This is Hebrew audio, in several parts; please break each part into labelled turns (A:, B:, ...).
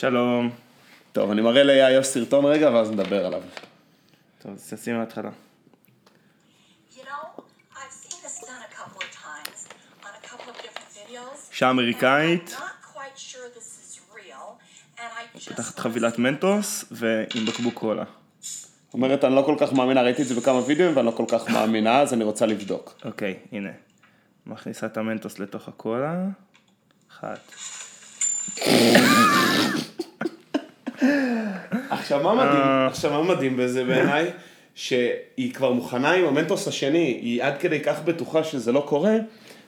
A: שלום.
B: טוב, אני מראה ליאיוש סרטון רגע ואז נדבר עליו.
A: טוב, אז תשים מההתחלה. אישה אמריקאית, פותחת חבילת מנטוס ועם בקבוק קולה.
B: אומרת, אני לא כל כך מאמינה, ראיתי את זה בכמה וידאוים ואני לא כל כך מאמינה, אז אני רוצה לבדוק.
A: אוקיי, הנה. מכניסה את המנטוס לתוך הקולה. אחת.
B: עכשיו מה מדהים, עכשיו מה מדהים בזה בעיניי? שהיא כבר מוכנה עם המנטוס השני, היא עד כדי כך בטוחה שזה לא קורה,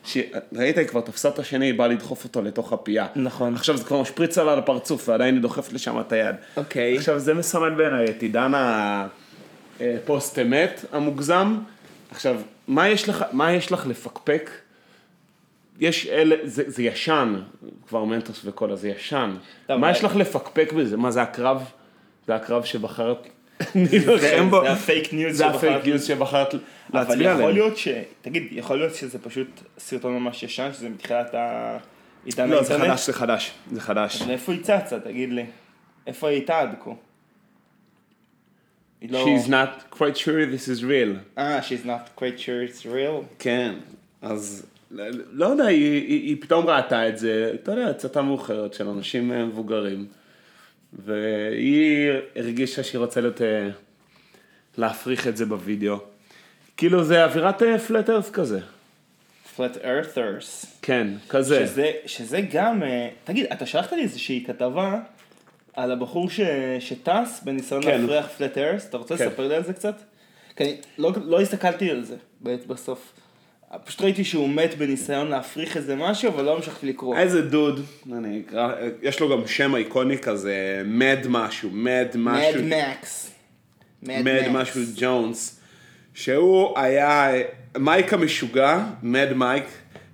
B: שראית, היא כבר תפסה את השני, היא באה לדחוף אותו לתוך הפייה.
A: נכון.
B: עכשיו זה כבר משפריץ עלה לפרצוף, ועדיין היא דוחפת לשם את היד.
A: אוקיי.
B: עכשיו זה מסמן בעיניי את עידן הפוסט אמת המוגזם. עכשיו, מה יש לך, מה יש לך לפקפק? יש אלה, זה, זה ישן, כבר מנטוס וכל זה ישן. מה
A: אבל-
B: יש לך לפקפק בזה? מה זה הקרב? זה הקרב שבחרת להילחם בו?
A: זה הפייק ניוז
B: זה
A: שבחרת-
B: הפייק ניוז שבחרת
A: אבל
B: להצביע
A: יכול
B: עליהם.
A: להיות ש... תגיד, יכול להיות שזה פשוט סרטון ממש ישן, שזה מתחילת העידן
B: לא, זה? חדש, זה חדש, זה חדש.
A: אז איפה היא צצה, תגיד לי? איפה היא הייתה עד כה? היא לא...
B: She's not quite sure this is real.
A: אה, she's not quite sure it's real.
B: כן, אז לא- יודע, היא, היא, היא פתאום ראתה את זה, אתה יודע, הצתה מאוחרת של אנשים אה, מבוגרים, והיא הרגישה שהיא רוצה להיות, אה, להפריך את זה בווידאו. כאילו זה אווירת פלט ארף כזה.
A: flat earthers.
B: כן, כזה.
A: שזה, שזה גם, אה, תגיד, אתה שלחת לי איזושהי כתבה על הבחור ש, שטס בניסיון
B: כן.
A: להפריח פלט ארס, אתה רוצה
B: כן.
A: לספר לי על זה קצת? כי אני לא, לא הסתכלתי על זה בסוף. פשוט ראיתי שהוא מת בניסיון להפריך איזה משהו, אבל לא המשכתי לקרוא.
B: איזה דוד, אני אקרא, יש לו גם שם איקוני כזה, מד משהו, מד משהו.
A: מד מקס.
B: מד משהו ג'ונס, שהוא היה, מייק המשוגע, מד מייק,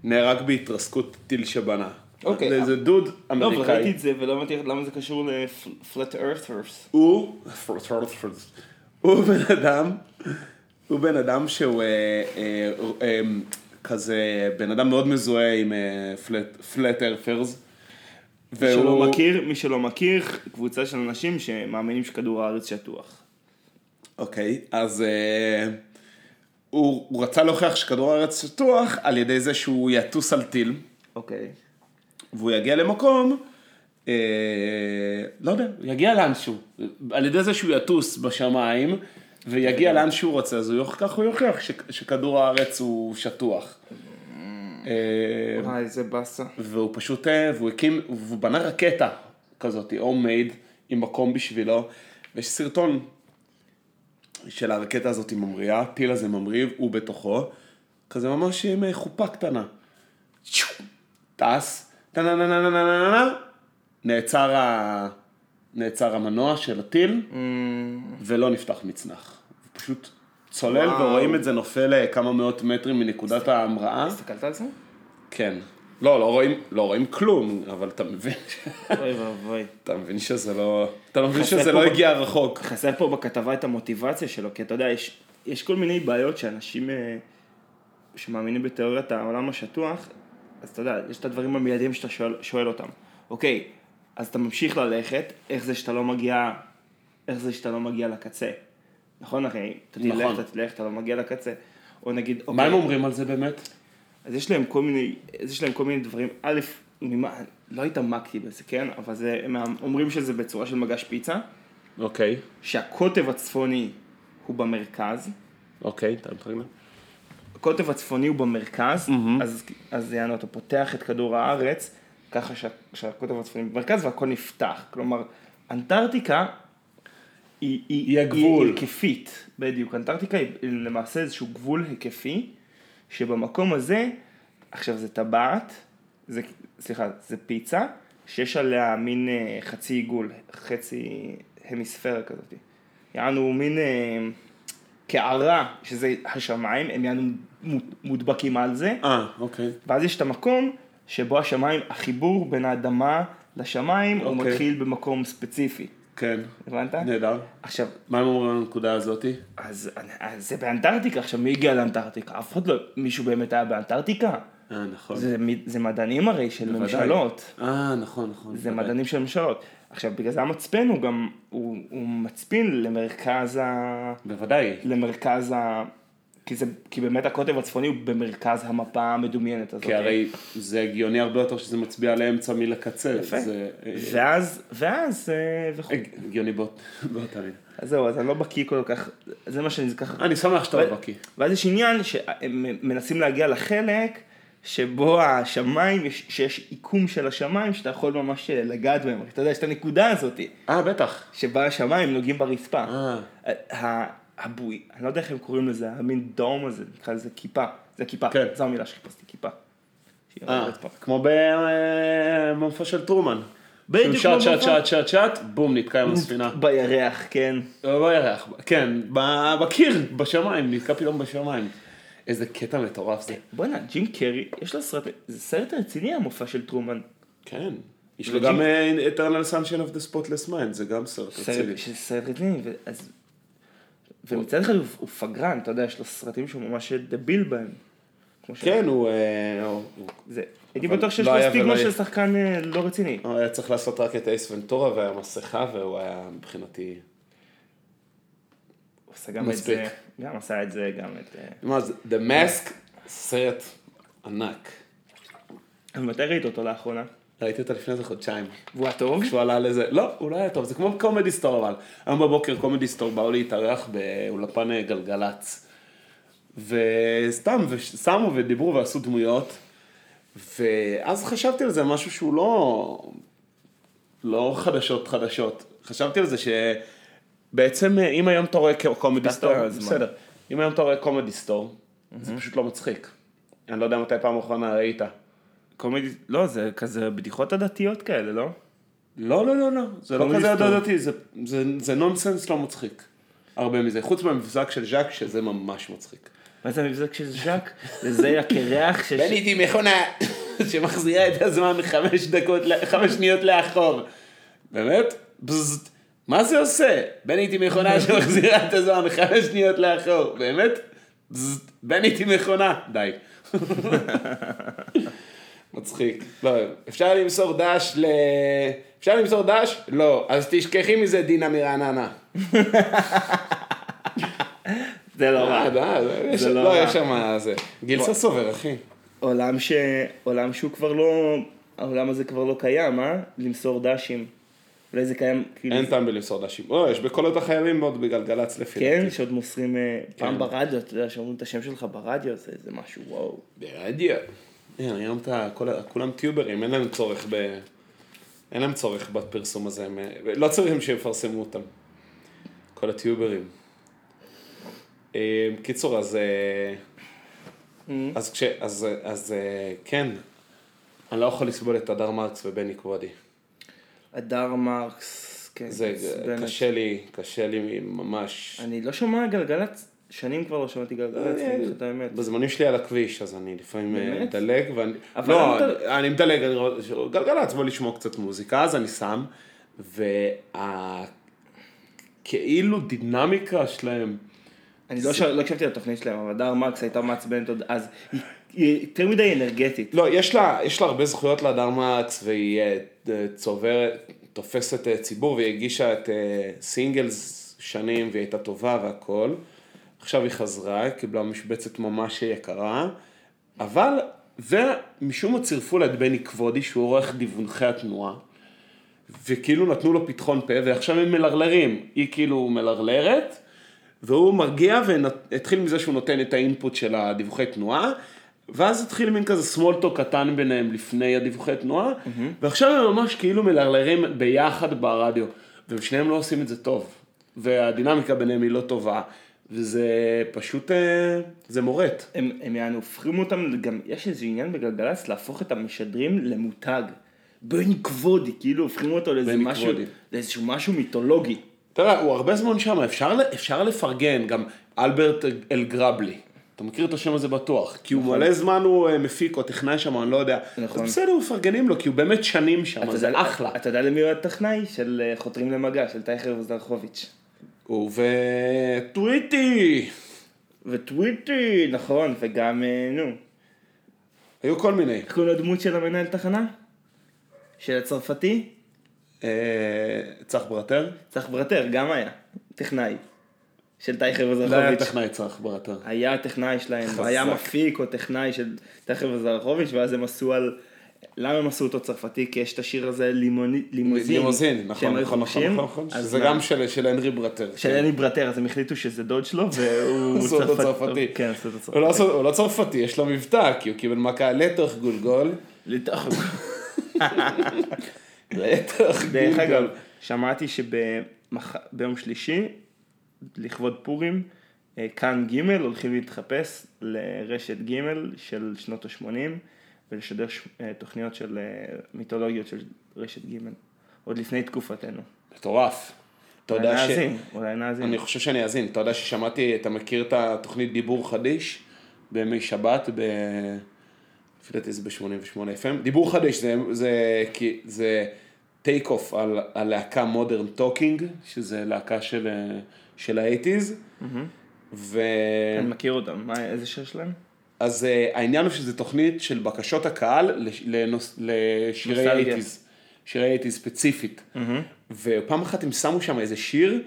B: נהרג בהתרסקות טיל שבנה.
A: אוקיי.
B: זה איזה דוד
A: לא, אבל ראיתי
B: אמריקאי.
A: את זה ולא הבנתי למה זה קשור לפלט ארת'רס.
B: הוא, הוא בן אדם, הוא בן אדם שהוא אה, אה, אה, כזה, בן אדם מאוד מזוהה עם פלט ארפרס.
A: מי שלא מכיר, מי שלא מכיר, קבוצה של אנשים שמאמינים שכדור הארץ שטוח.
B: אוקיי, אז אה, הוא, הוא רצה להוכיח שכדור הארץ שטוח על ידי זה שהוא יטוס על טיל,
A: אוקיי.
B: והוא יגיע למקום, אה, לא יודע, הוא יגיע לאנשהו, על ידי זה שהוא יטוס בשמיים, ויגיע לאן שהוא רוצה, אז הוא יוכ- ככה הוא יוכיח ש, שכדור הארץ הוא שטוח. אה,
A: וואי, איזה באסה.
B: והוא פשוט, אה, והוא הקים, והוא בנה רקטה כזאת, הומייד, עם מקום בשבילו, ויש סרטון של הרקטה הזאת ממריאה, הטיל הזה ממריא, הוא בתוכו, כזה ממש עם אה, חופה קטנה. טס, נעצר, המנוע של הטיל, ולא נפתח מצנח. פשוט צולל,
A: וואו.
B: ורואים את זה נופל אה, כמה מאות מטרים מנקודת ההמראה.
A: הסתכלת על זה?
B: כן. לא, לא רואים, לא רואים כלום, אבל אתה מבין,
A: אוי ואבוי.
B: אתה מבין שזה לא, אתה מבין שזה לא הגיע רחוק.
A: חסר פה בכתבה את המוטיבציה שלו, כי אתה יודע, יש, יש כל מיני בעיות שאנשים אה, שמאמינים בתיאוריית העולם השטוח, אז אתה יודע, יש את הדברים המיידיים שאתה שואל, שואל אותם. אוקיי, אז אתה ממשיך ללכת, איך זה שאתה לא מגיע, איך זה שאתה לא מגיע לקצה? נכון אחי? אתה תלך,
B: נכון.
A: אתה תלך, אתה לא מגיע לקצה. או נגיד, אוקיי,
B: מה הם אומרים על זה באמת?
A: אז יש להם כל מיני, יש להם כל מיני דברים, א', ממה, לא התעמקתי בזה, כן? אבל זה, הם אומרים שזה בצורה של מגש פיצה.
B: אוקיי,
A: שהקוטב הצפוני הוא במרכז,
B: אוקיי, אתה מבין?
A: הקוטב הצפוני הוא במרכז, אז, אז יענו, אתה פותח את כדור הארץ, ככה שה, שהקוטב הצפוני במרכז והכל נפתח. כלומר, אנטארקטיקה היא, היא,
B: היא הגבול.
A: היא היקפית, בדיוק. אנטארקטיקה היא למעשה איזשהו גבול היקפי, שבמקום הזה, עכשיו זה טבעת, זה, סליחה, זה פיצה, שיש עליה מין אה, חצי עיגול, חצי המיספירה כזאת. יענו מין אה, קערה, שזה השמיים, הם יענו מודבקים על זה,
B: אה, אוקיי.
A: ואז יש את המקום שבו השמיים, החיבור בין האדמה לשמיים, הוא
B: אוקיי.
A: מתחיל במקום ספציפי.
B: כן,
A: הבנת?
B: נהדר.
A: עכשיו,
B: מה הם אומרים על הנקודה הזאתי?
A: אז, אז זה באנטארקטיקה, עכשיו מי הגיע לאנטארקטיקה? אף אחד לא, מישהו באמת היה באנטארקטיקה?
B: אה, נכון.
A: זה, זה מדענים הרי של
B: בוודאי.
A: ממשלות.
B: אה, נכון, נכון.
A: זה
B: בוודאי.
A: מדענים של ממשלות. עכשיו, בגלל זה המצפן הוא גם, הוא, הוא מצפין למרכז ה...
B: בוודאי.
A: למרכז ה... כי, זה, כי באמת הקוטב הצפוני הוא במרכז המפה המדומיינת הזאת.
B: כי הרי זה הגיוני הרבה יותר שזה מצביע לאמצע מלקצה.
A: יפה.
B: זה אה,
A: ואז, ואז, אה, וכו'.
B: הגיוני באות- באותה מידה.
A: אז זהו, אז אני לא בקיא כל כך, זה מה שאני ככה...
B: אני שמח שאתה לא בקיא.
A: ואז יש עניין שהם מנסים להגיע לחלק שבו השמיים, יש- שיש עיקום של השמיים שאתה יכול ממש לגעת בהם, אתה יודע, יש את הנקודה הזאת,
B: אה, בטח.
A: שבה השמיים נוגעים ברצפה.
B: אה.
A: הבוי, אני לא יודע איך הם קוראים לזה, המין דום הזה, נקרא לזה כיפה, זה כיפה,
B: כן.
A: זו המילה שחיפשתי, כיפה.
B: אה. כמו במופע של טרומן.
A: בדיוק כמו במופע.
B: שט, שט, שט, בום, נתקע עם הספינה.
A: בירח, כן.
B: לא בירח, כן, בקיר, בשמיים, נתקע פתאום בשמיים. איזה קטע מטורף זה.
A: בואנה, ג'ים קרי, יש לו סרט, זה סרט רציני המופע של טרומן.
B: כן. יש לו גם אה, Eternal Sunshine of the Spotless Mind, זה גם סרט רציני.
A: סרט, רציני, ואז... ומצד אחד הוא, הוא פגרן, אתה יודע, יש לו סרטים שהוא ממש דביל בהם.
B: כן, הוא... אה,
A: זה, הייתי בטוח שיש
B: לא
A: לו סטיגמה של. שחקן אה, לא רציני.
B: הוא היה צריך לעשות רק את אייס ונטורה והמסכה, והוא היה מבחינתי...
A: הוא עשה גם את. זה, גם עשה את זה, גם את... אה,
B: מה זה? The Mask, סרט ענק.
A: ומתי ראית אותו לאחרונה?
B: ראיתי אותו לפני איזה חודשיים.
A: והוא היה טוב?
B: כשהוא עלה לזה, לא, הוא לא היה טוב, זה כמו קומדי סטור אבל. היום בבוקר קומדי סטור באו להתארח באולפן אה, גלגלצ. וסתם, ושמו ודיברו ועשו דמויות. ואז חשבתי על זה, משהו שהוא לא, לא חדשות חדשות. חשבתי על זה שבעצם אה, אם היום אתה רואה קומדי סטור. בסדר, אם היום אתה רואה קומדי סטור, זה פשוט לא מצחיק. אני לא יודע מתי פעם אחרונה ראית.
A: קומדי, לא, זה כזה בדיחות עדתיות כאלה, לא?
B: לא, לא, לא, לא, זה לא כזה. הדדתי, זה, זה, זה נונסנס לא מצחיק. הרבה מזה, חוץ מהמבזק של ז'אק, שזה ממש מצחיק.
A: מה זה המבזק של ז'אק? וזה הקרח של...
B: בניתי מכונה שמחזירה את הזמן חמש דקות, חמש שניות לאחור. באמת? בזז. מה זה עושה? בניתי מכונה שמחזירה את הזמן חמש שניות לאחור. באמת? בזז. בניתי מכונה. די. מצחיק. לא, אפשר למסור דש ל... אפשר למסור דש? לא. אז תשכחי מזה דינה מרעננה.
A: זה לא
B: אה,
A: רע.
B: יש-
A: זה לא
B: לא,
A: רע.
B: יש שם זה. גיל. ססובר, אחי.
A: עולם ש... עולם שהוא כבר לא... העולם הזה כבר לא קיים, אה? למסור דשים. אולי זה קיים, כאילו...
B: אין טעם בלמסור דשים. לא, יש בקולות החיילים מאוד בגלגלצ לפי
A: כן,
B: דעתי.
A: שעוד מוסרים אה, פעם
B: כן.
A: ברדיו, אתה יודע, שאומרים את השם שלך ברדיו, זה משהו וואו.
B: ברדיו. אין, היום אתה, כל כולם טיוברים, אין להם צורך ב... אין להם צורך בפרסום הזה, הם, לא צריכים שיפרסמו אותם. כל הטיוברים. אה, קיצור, אז... אה, אז כש... אז, אז אה, כן, אני לא יכול לסבול את הדר מרקס ובני קוודי.
A: הדר מרקס, כן.
B: זה. קשה לי, קשה לי ממש.
A: אני לא שומע גלגלצ, שנים כבר לא שמעתי גלגלצ, אני אגיד לך את האמת.
B: בזמנים שלי על הכביש, אז אני לפעמים אה? מדלג, ואני... לא, אני- אני מדלג, גלגלצ, בוא לשמוע קצת מוזיקה, אז אני שם, והכאילו דינמיקה שלהם,
A: אני לא ש- לא הקשבתי לתוכנית שלהם, אבל הדר מרקס הייתה מעצבנת עוד אז. היא- יותר מדי אנרגטית.
B: לא, יש לה, יש לה הרבה זכויות להדר מקס, והיא אה, צוברת, תופסת אה, ציבור, והיא הגישה את אה, סינגלס שנים, והיא הייתה טובה והכל. עכשיו היא חזרה, קיבלה משבצת ממש יקרה, אבל, ומשום מה צירפו לה את בני כבודי, שהוא עורך דיווחי התנועה, וכאילו נתנו לו פתחון פה, ועכשיו הם מלרלרים. היא כאילו מלרלרת, והוא מרגיע והתחיל מזה שהוא נותן את האינפוט של הדיווחי תנועה, ואז התחיל מין כזה סמולטו קטן ביניהם לפני הדיווחי תנועה, ועכשיו הם ממש כאילו מלרלרים ביחד ברדיו, והם שניהם לא עושים את זה טוב, והדינמיקה ביניהם היא לא טובה, וזה פשוט, אה, זה מורט.
A: הם, הם יענו, הופכים אותם, גם יש איזה עניין בגלגלצ להפוך את המשדרים למותג. בני כבודי, כאילו הופכים אותו לאיזה משהו. לאיזשהו משהו מיתולוגי.
B: תראה, הוא הרבה זמן שם, אפשר, אפשר לפרגן, גם אלברט אלגרבלי. אתה מכיר את השם הזה בטוח, כי הוא מלא זמן הוא אה, מפיק או טכנאי שם, אני לא יודע.
A: נכון.
B: אז בסדר, מפרגנים לו, כי הוא באמת שנים שם, זה
A: יודע-
B: אחלה.
A: אתה יודע למי הוא הטכנאי? של אה, חותרים למגע, של טייכר וזרחוביץ'.
B: וטוויטי.
A: וטוויטי, נכון, וגם, אה, נו.
B: היו כל מיני.
A: איך קוראים לדמות של המנהל תחנה? של הצרפתי?
B: אה, צח ברטר?
A: צח ברטר, גם היה. טכנאי. של טייכר
B: לא היה
A: וזרחוביץ'.
B: טכנאי צח ברטר.
A: היה טכנאי שלהם,
B: חזק.
A: היה מפיק או טכנאי של טייכר וזרחוביץ', ואז הם עשו על... למה הם עשו אותו צרפתי? כי יש את השיר הזה לימוזין.
B: לימוזין, נכון, נכון, נכון. נכון, שזה גם של הנרי ברטר.
A: של
B: כן.
A: אלי ברטר, אז הם החליטו שזה דוד שלו, והוא
B: עשו אותו צרפתי.
A: כן, עשו אותו
B: לא
A: צרפתי.
B: עשו- הוא לא צרפתי, יש לו מבטא, כי הוא קיבל מכה לתוך גולגול.
A: לתוך-
B: לתוך
A: דרך
B: גולגול.
A: אגב, שמעתי שביום שלישי, לכבוד פורים, אה, כאן ג' הולכים להתחפש לרשת ג' של שנות ה-80 ולשדר ש- אה, תוכניות של אה, מיתולוגיות של רשת ג', עוד לפני תקופתנו.
B: מטורף. אתה
A: אולי
B: יודע ש...
A: נאזין, אולי נאזין.
B: אני חושב שאני אאזין. אתה יודע ששמעתי, אתה מכיר את התוכנית דיבור חדיש בימי שבת, ב... לפי דעתי זה ב-88 FM. דיבור חדיש זה, זה, זה take off על הלהקה Modern Talking, שזה להקה של, אה, של האייטיז. ו...
A: אני מכיר אותם, מה, איזה שיר שלהם?
B: אז אה, העניין הוא שזה תוכנית של בקשות הקהל לנוס, לשירי. אייטיז, שירי אייטיז ספציפית. ופעם אחת הם שמו שם איזה שיר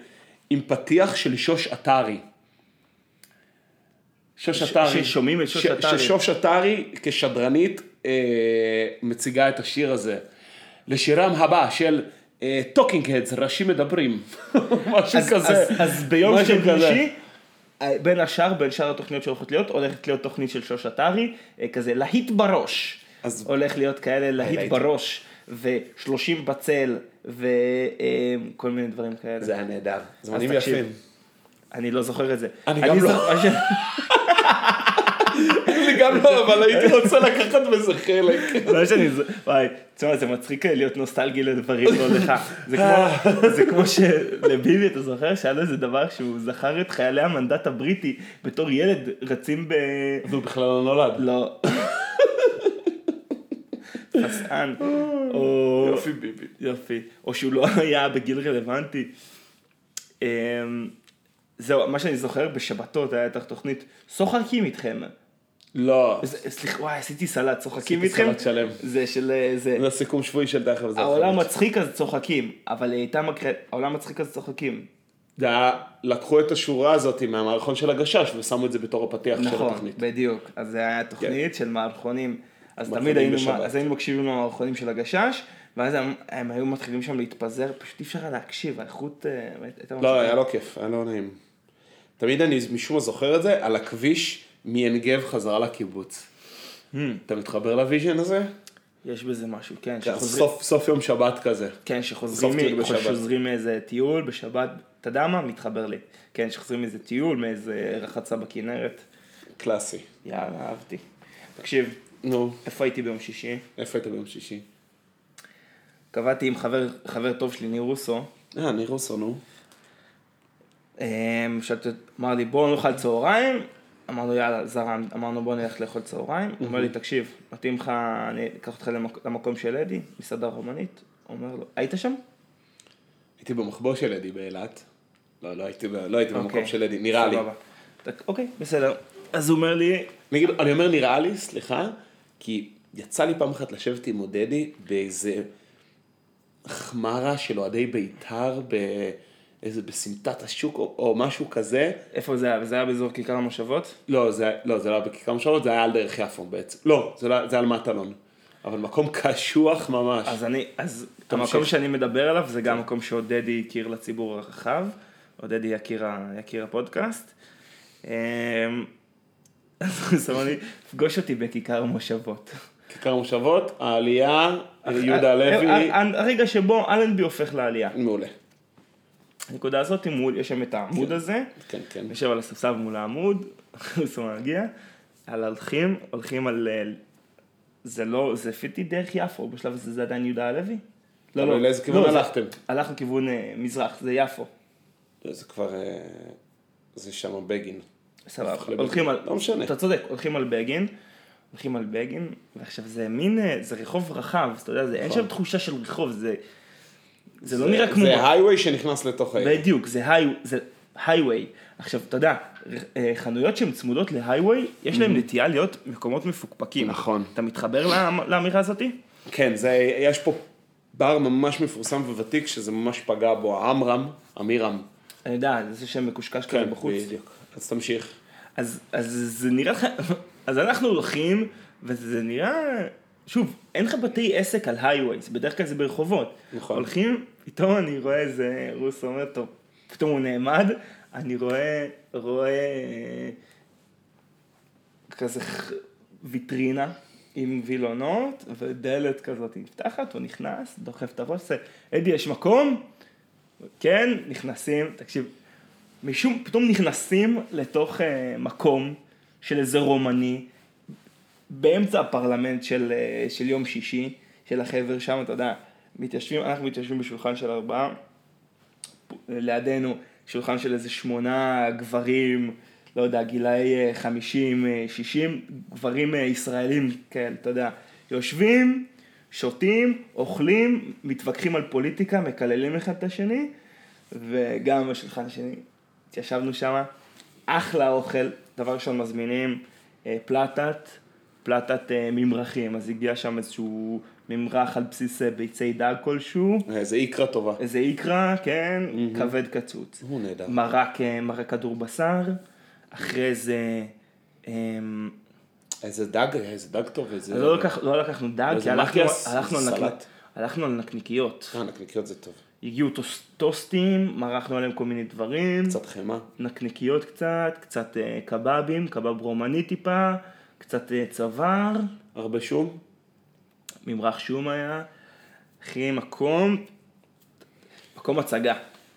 B: עם פתיח של שוש עטרי. שוש עטרי.
A: ששומעים את שוש עטרי.
B: ששוש עטרי כשדרנית אה, מציגה את השיר הזה. לשירם הבא של Talking Heads, ראשים מדברים. משהו
A: אז,
B: כזה.
A: אז, אז ביום. שלישי, אה, בין השאר, בין שאר התוכניות שהולכות להיות, הולכת להיות תוכנית של שוש עטרי, אה, כזה להיט בראש.
B: אז-
A: הולך להיות כאלה להיט
B: להיט.
A: בראש, ו-30 בצל, וכל מיני דברים כאלה.
B: זה היה נהדר. זמנים. יפים.
A: אני לא זוכר את זה.
B: אני גם לא. אני גם לא, אבל הייתי רוצה לקחת בזה חלק.
A: מה שאני וואי, תשמע, זה מצחיק להיות נוסטלגי לדברים לא לך. זה כמו, שלביבי, אתה זוכר שהיה לו איזה דבר שהוא זכר את חיילי המנדט הבריטי בתור ילד רצים ב...
B: והוא בכלל לא נולד.
A: לא. או...
B: יופי ביבי.
A: יופי. או שהוא לא היה בגיל רלוונטי. אמ, זהו, מה שאני זוכר, בשבתות היה את התוכנית, שוחקים איתכם.
B: לא.
A: סליחה, וואי, עשיתי סלט, צוחקים
B: עשיתי
A: איתכם.
B: סלט שלם.
A: זה של... אה, זה...
B: זה סיכום שבועי של וזה.
A: העולם מצחיק אז צוחקים, אבל היא הייתה מקרה... העולם מצחיק אז צוחקים.
B: זה היה, לקחו את השורה הזאת מהמערכון של הגשש ושמו את זה בתור הפתיח של
A: נכון,
B: התוכנית.
A: בדיוק. אז זה היה תוכנית של מערכונים. אז תמיד היינו,
B: בשבת.
A: אז היינו מקשיבים למערכונים של הגשש, ואז הם, הם היו מתחילים שם להתפזר, פשוט אי אפשר היה להקשיב, האיכות אה, הייתה...
B: לא, היה לא כיף, היה לא נעים. תמיד אני משום מה זוכר את זה, על הכביש מעין גב חזרה לקיבוץ.
A: Hmm.
B: אתה מתחבר ל vision הזה?
A: יש בזה משהו, כן,
B: כן,
A: שחוזרים,
B: סוף סוף יום שבת כזה.
A: כן, שחוזרים. שחוזרים מאיזה טיול בשבת, אתה יודע מה? מתחבר לי. כן, שחוזרים מאיזה טיול, מאיזה רחצה בכנרת.
B: קלאסי.
A: יאללה, אהבתי. תקשיב,
B: נו,
A: איפה הייתי ביום שישי?
B: איפה היית ביום שישי?
A: קבעתי עם חבר, חבר טוב שלי, ניר רוסו.
B: אה, ניר רוסו, נו.
A: אמ, שאלתי, אמר לי בואו נאכל צהריים, אמרנו יאללה זרם, אמרנו בואו נלך לאכול צהריים, הוא אומר לי תקשיב, מתאים לך, אני אקח אותך למק- למקום של אדי, מסעדה רומנית, הוא אומר לו, היית שם?
B: הייתי במחבוא של אדי באילת. לא, לא הייתי, ב- לא הייתי במקום
A: אוקיי,
B: של אדי, נראה לי.
A: אוקיי, בסדר. אז הוא אומר לי,
B: אני, אומר נראה לי, סליחה, כי יצא לי פעם אחת לשבת עם עודדי באיזה חמרה של אוהדי בית"ר, באיזה בסמטת השוק או, או משהו כזה.
A: איפה זה היה? וזה היה באזור כיכר המושבות?
B: לא, זה, לא, זה לא היה בכיכר משמעות, זה היה על דרך יפו בעצם. לא, זה, לא, זה היה על מטלון. אבל מקום קשוח ממש.
A: אז אני, אז
B: תמשיך.
A: המקום שאני מדבר עליו זה גם מקום שעודדי הכיר לציבור הרחב, עודדי יקיר, ה- יקיר הפודקאסט. אמ, אז הוא אמר לי, פגוש אותי בכיכר המושבות.
B: כיכר המושבות, העלייה, יהודה
A: ה-
B: לוי,
A: ה- ה- הרגע שבו אלנבי הופך לעלייה.
B: מעולה.
A: הנקודה הזאת, מול, יש שם את העמוד הזה,
B: כן, כן.
A: יושב על הספסל מול העמוד, הוא מגיע, על הולכים, הולכים על, אה, זה לא, זה פיטי דרך יפו, בשלב הזה זה עדיין יהודה הלוי? לא,
B: אבל לאיזה כיוון
A: זה-
B: הלכתם?
A: הלכנו כיוון אה, מזרח, זה יפו.
B: זה כבר, אה, זה שם בגין.
A: סבבה. הולכים על,
B: לא משנה.
A: אתה צודק, הולכים על בגין, הולכים על בגין, ועכשיו זה מין, אה, זה רחוב רחב, אתה יודע, זה, אין
B: נכון.
A: שם תחושה של רחוב, זה, זה לא נראה כמו,
B: זה הייווי שנכנס לתוך העיר.
A: בדיוק, זה היי, זה, הייווי. עכשיו, אתה יודע, אה, חנויות שהן צמודות להייווי, יש להן נטייה להיות מקומות מפוקפקים.
B: נכון.
A: אתה מתחבר לאמ- לאמירה הזאתי?
B: כן, זה, יש פה בר ממש מפורסם וותיק שזה ממש פגע בו, עמרם, אמירם.
A: אני יודע, זה שם מקושקש כזה
B: כן,
A: בחוץ.
B: בדיוק. אז תמשיך.
A: אז, אז זה נראה לך, אז אנחנו הולכים, וזה נראה, שוב, אין לך בתי עסק על הייווייז, בדרך כלל זה ברחובות.
B: נכון.
A: הולכים, פתאום אני רואה איזה רוס אומר, טוב, פתאום הוא נעמד, אני רואה, רואה אה, כזה ח- ויטרינה עם וילונות, ודלת כזאת נפתחת, הוא נכנס, דוחף את הראש, עושה, אדי, יש מקום? כן, נכנסים, תקשיב, משום, פתאום נכנסים לתוך אה, מקום של איזה רומני, באמצע הפרלמנט של, אה, של יום שישי, של החבר שם, אתה יודע, מתיישבים, אנחנו מתיישבים בשולחן של ארבעה, לידינו שולחן של איזה שמונה גברים, לא יודע, גילאי אה, 50, אה, 60, גברים ישראלים כאלה, אתה יודע, יושבים, שותים, אוכלים, מתווכחים על פוליטיקה, מקללים אחד את השני, וגם בשולחן השני, התיישבנו שם, אחלה אוכל, דבר ראשון מזמינים פלטת, פלטת אה, ממרחים, אז הגיע שם איזשהו ממרח על בסיס אה, ביצי דג כלשהו,
B: זה איקרה טובה.
A: איזה איקרה, כן, כבד קצוץ.
B: הוא נהדר.
A: מרק, אה, מרק כדור בשר, אחרי זה, אמ,
B: איזה דג, איזה דג טוב, איזה...
A: לא, לקח, לא לקחנו דג, כי הלכנו, הלכנו, על.
B: סלט.
A: הלכנו על נקניקיות.
B: אה, נקניקיות זה טוב.
A: הגיעו טוס, טוסטים, מרחנו עליהם כל מיני דברים,
B: קצת חמאה.
A: נקניקיות קצת, קצת קבבים, קבב רומני טיפה, קצת אה, צוואר,
B: הרבה שום?
A: ממרח שום היה, אחי מקום, מקום הצגה,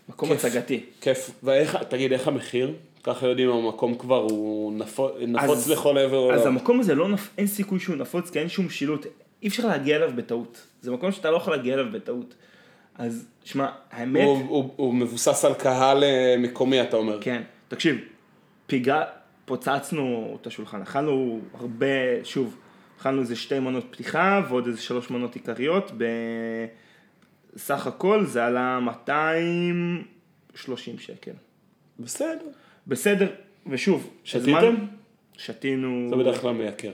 A: מקום
B: כיף.
A: הצגתי.
B: כיף. ואיך, תגיד, איך המחיר? ככה יודעים המקום כבר הוא נפוץ, נפוץ
A: אז-
B: לכל עבר
A: אז
B: לא.
A: המקום הזה לא, נפ... אין סיכוי שהוא נפוץ, כי אין שום שילוט, אי אפשר להגיע אליו בטעות. זה מקום שאתה לא יכול להגיע אליו בטעות. אז, שמע, האמת,
B: הוא, הוא, הוא מבוסס על קהל אה, מקומי, אתה אומר.
A: כן, תקשיב, פיגע, פוצצנו את השולחן, אכלנו הרבה, שוב, אכלנו איזה שתי מנות פתיחה ועוד איזה שלוש מנות עיקריות, בסך הכל זה עלה 230 שקל.
B: בסדר.
A: בסדר, ושוב,
B: שתיתם?
A: הזמן- שתינו,
B: זה בדרך כלל מייקר.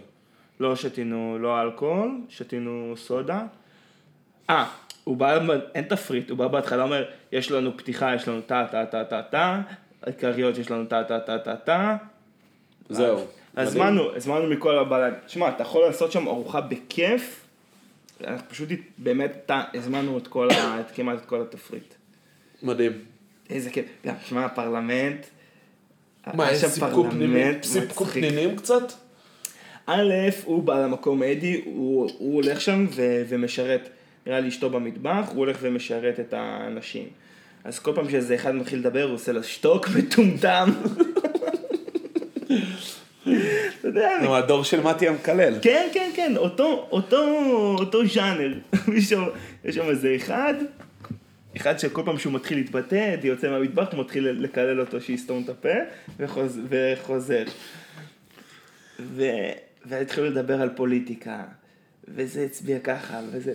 A: לא שתינו לא אלכוהול, שתינו סודה. אה, הוא בא, אין תפריט, הוא בא בהתחלה אומר, יש לנו פתיחה, יש לנו טה טה טה טה טה, עיקריות יש לנו טה טה טה טה טה.
B: זהו.
A: הזמנו, הזמנו מכל הבלד. שמע, אתה יכול לעשות שם ארוחה בכיף, אנחנו פשוט באמת הזמנו את כל ה... את כמעט את כל התפריט.
B: מדהים.
A: איזה כיף. גם, שמע, הפרלמנט.
B: מה, יש סיפקו פנינים? סיפקו. פנינים קצת?
A: א', הוא בא למקום אדי, הוא, הוא הולך שם ו, ומשרת, נראה לי אשתו במטבח, הוא הולך ומשרת את האנשים. אז כל פעם שאיזה אחד מתחיל לדבר, הוא עושה לו שתוק מטומטם. אתה יודע,
B: נו, הדור של מתי המקלל.
A: כן, כן, כן, אותו, אותו, אותו ז'אנר. יש שם איזה אחד, אחד שכל פעם שהוא מתחיל להתבטא, אדי יוצא מהמטבח, הוא מתחיל לקלל אותו שיסתום את הפה, וחוז, וחוזר. ו, והתחילו לדבר על פוליטיקה, וזה הצביע ככה, וזה,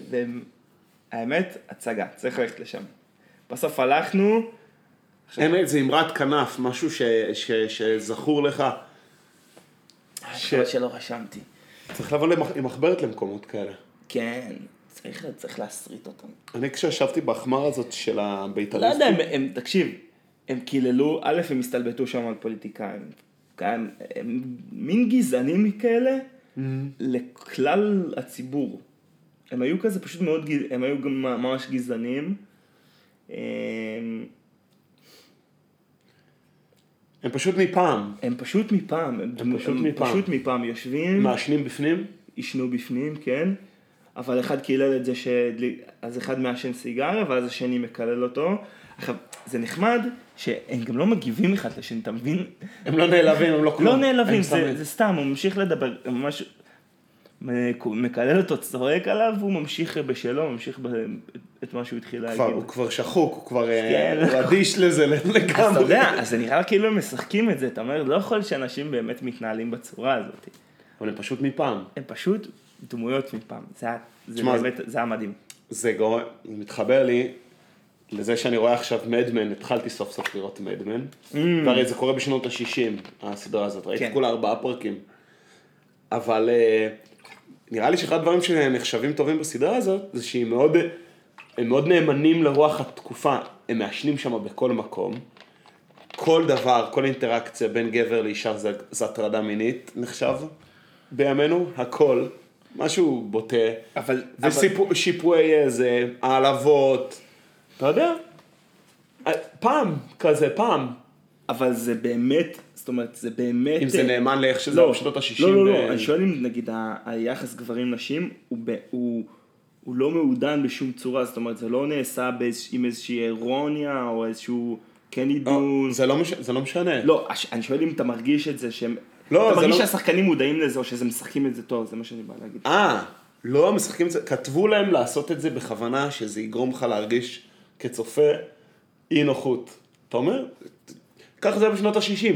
A: והאמת, הצגה, צריך ללכת לשם. בסוף הלכנו,
B: אמת, זה אמרת כנף, משהו ש- ש- שזכור לך. ש-
A: ש... שלא רשמתי.
B: צריך לבוא עם מחברת למקומות כאלה.
A: כן, צריך, צריך להסריט אותם.
B: אני כשישבתי בהחמר הזאת של
A: לא
B: הבית"ריסטים,
A: יודע, הם, הם, תקשיב, הם קיללו, א', הם הסתלבטו שם על פוליטיקאים. הם, הם מין גזענים כאלה לכלל הציבור. הם היו כזה פשוט מאוד, הם היו גם ממש גזענים. הם,
B: הם פשוט מפעם.
A: הם פשוט מפעם, הם,
B: הם פשוט מפעם.
A: פשוט מפעם יושבים,
B: מעשנים בפנים?
A: עישנו בפנים, כן, אבל אחד קילל את זה ש... אז אחד מעשן סיגריה, ואז השני מקלל אותו. עכשיו, זה נחמד שהם גם לא מגיבים אחד לשני, אתה מבין?
B: הם לא נעלבים, הם לא כלום.
A: לא נעלבים,
B: הם
A: זה, זה סתם, הוא ממשיך לדבר, ממש מקלל אותו, צועק עליו, והוא ממשיך בשלו, ממשיך ב... את מה שהוא התחיל
B: כבר-
A: להגיד.
B: הוא כבר שחוק, הוא כבר אה,
A: כן.
B: אדיש לזה לגמרי.
A: אז אתה יודע, אז זה נראה כאילו הם משחקים את זה, אתה אומר, לא יכול שאנשים באמת מתנהלים בצורה הזאת.
B: אבל הם פשוט מפעם.
A: הם פשוט דמויות מפעם, זה זה
B: תשמע,
A: באמת, זה היה מדהים.
B: זה גורם, זה מתחבר לי לזה שאני רואה עכשיו מדמן, התחלתי סוף סוף לראות מדמן,
A: Mm.
B: והרי זה קורה בשנות ה-60, הסדרה הזאת, ראיתי
A: כן.
B: כולה ארבעה פרקים. אבל אה, נראה לי שאחד הדברים שנחשבים טובים בסדרה הזאת, זה שהיא מאוד, הם מאוד נאמנים לרוח התקופה, הם מעשנים שם בכל מקום. כל דבר, כל אינטראקציה בין גבר לאישה זה, זה הטרדה מינית נחשב בימינו, הכל, משהו בוטה,
A: אבל- אבל-
B: ושיפויי איזה, העלבות, אתה יודע, פעם, כזה, פעם,
A: אבל זה באמת, זאת אומרת, זה באמת...
B: אם זה נאמן לאיך שזה היה בשנות ה-60.
A: לא, לא, לא,
B: אה,
A: אני שואל אם נגיד היחס גברים-נשים הוא, הוא, הוא לא מעודן בשום צורה, זאת אומרת, זה לא נעשה באיז, עם איזושהי אירוניה או איזשהו כן עידון.
B: זה לא מש- זה לא משנה.
A: לא, אני שואל אם אתה מרגיש את זה שהם...
B: לא,
A: אתה מרגיש
B: לא-
A: שהשחקנים מודעים לזה או שזה משחקים את זה טוב, זה מה שאני בא להגיד.
B: אה, לא משחקים את זה, כתבו להם לעשות את זה בכוונה, שזה יגרום לך להרגיש כצופה אי נוחות. אתה אומר? ככה זה בשנות ה-60.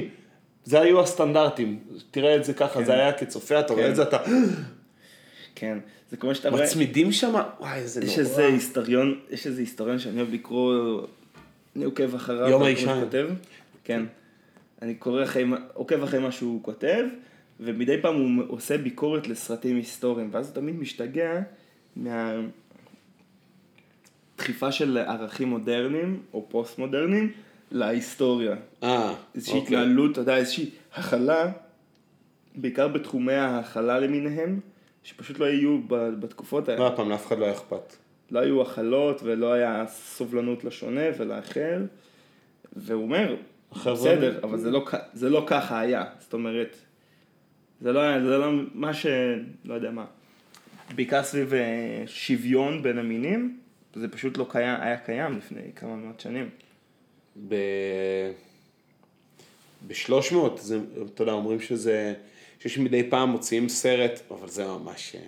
B: זה היו הסטנדרטים. תראה את זה ככה, זה היה כצופה, אתה רואה
A: כן.
B: את זה, אתה...
A: כן, זה כמו שאתה רואה...
B: מצמידים שם, וואי, איזה נורא.
A: יש איזה היסטוריון, יש איזה היסטוריון שאני אוהב לקרוא, אני עוקב אחריו,
B: יום האישה.
A: מה כן, אני קורא אחרי, מה- עוקב אחרי מה שהוא כותב, ומדי פעם הוא עושה ביקורת לסרטים היסטוריים, ואז הוא תמיד משתגע מהדחיפה של ערכים מודרניים, או פוסט מודרניים, להיסטוריה.
B: אה,
A: איזושהי
B: אוקיי.
A: התנהלות, אתה יודע, איזושהי הכלה, בעיקר בתחומי ההכלה למיניהם, שפשוט לא יהיו ב- בתקופות האלה.
B: לא, הפעם לאף אחד לא היה אכפת.
A: לא היו הכלות ולא היה סובלנות לשונה ולאחר. והוא אומר, בסדר, אבל זה לא, זה לא ככה היה. זאת אומרת, זה לא היה, זה לא מה ש... לא יודע מה. בעיקר סביב אה, שוויון בין המינים, זה פשוט לא קיים, היה קיים לפני כמה מאות שנים.
B: ב... ב-300, זה, אתה יודע, אומרים שזה, שיש מדי פעם מוציאים סרט, אבל זה ממש... אה,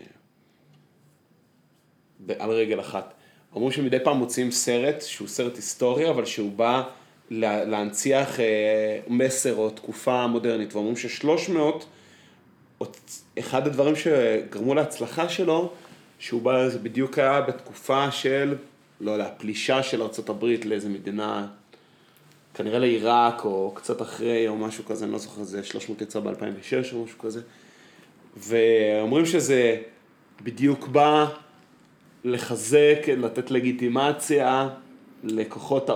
B: על רגל אחת. אמרו שמדי פעם מוציאים סרט, שהוא סרט היסטורי, אבל שהוא בא לה, להנציח אה, מסר או תקופה מודרנית. ואומרים ש-300, אחד הדברים שגרמו להצלחה שלו, שהוא בא, זה בדיוק היה בתקופה של, לא יודע, פלישה של ארה"ב לאיזה מדינה כנראה לעיראק, או קצת אחרי, או משהו כזה, אני לא זוכר, זה 300 יצא ב-2006 או משהו כזה. ואומרים שזה בדיוק בא לחזק, לתת לגיטימציה לכוחות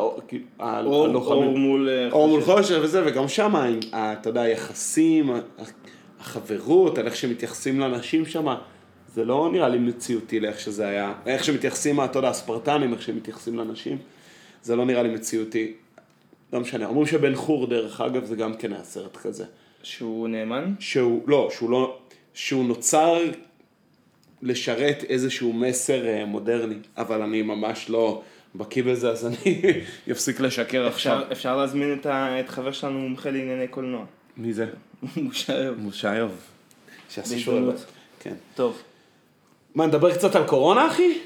B: הלוחמים.
A: אור מול... אה,
B: אור מול
A: חושך.
B: חושך וזה, וגם שם, אתה יודע, היחסים, החברות, על איך שמתייחסים לאנשים שם, זה לא נראה לי מציאותי לאיך שזה היה. איך שמתייחסים, אתה יודע, הספרטנים, איך שמתייחסים לאנשים, זה לא נראה לי מציאותי. לא משנה, אומרים שבן חור, דרך אגב, זה גם כן היה סרט כזה.
A: שהוא נאמן?
B: שהוא, לא, שהוא לא, שהוא נוצר לשרת איזשהו מסר אה, מודרני, אבל אני ממש לא בקיא בזה, אז אני אפסיק לשקר עכשיו.
A: אפשר, אפשר להזמין את, ה, את חבר שלנו מומחה לענייני קולנוע.
B: מי זה?
A: מושייב.
B: מושיוב. שיעשה. בית. כן.
A: טוב.
B: מה, נדבר קצת על קורונה, אחי?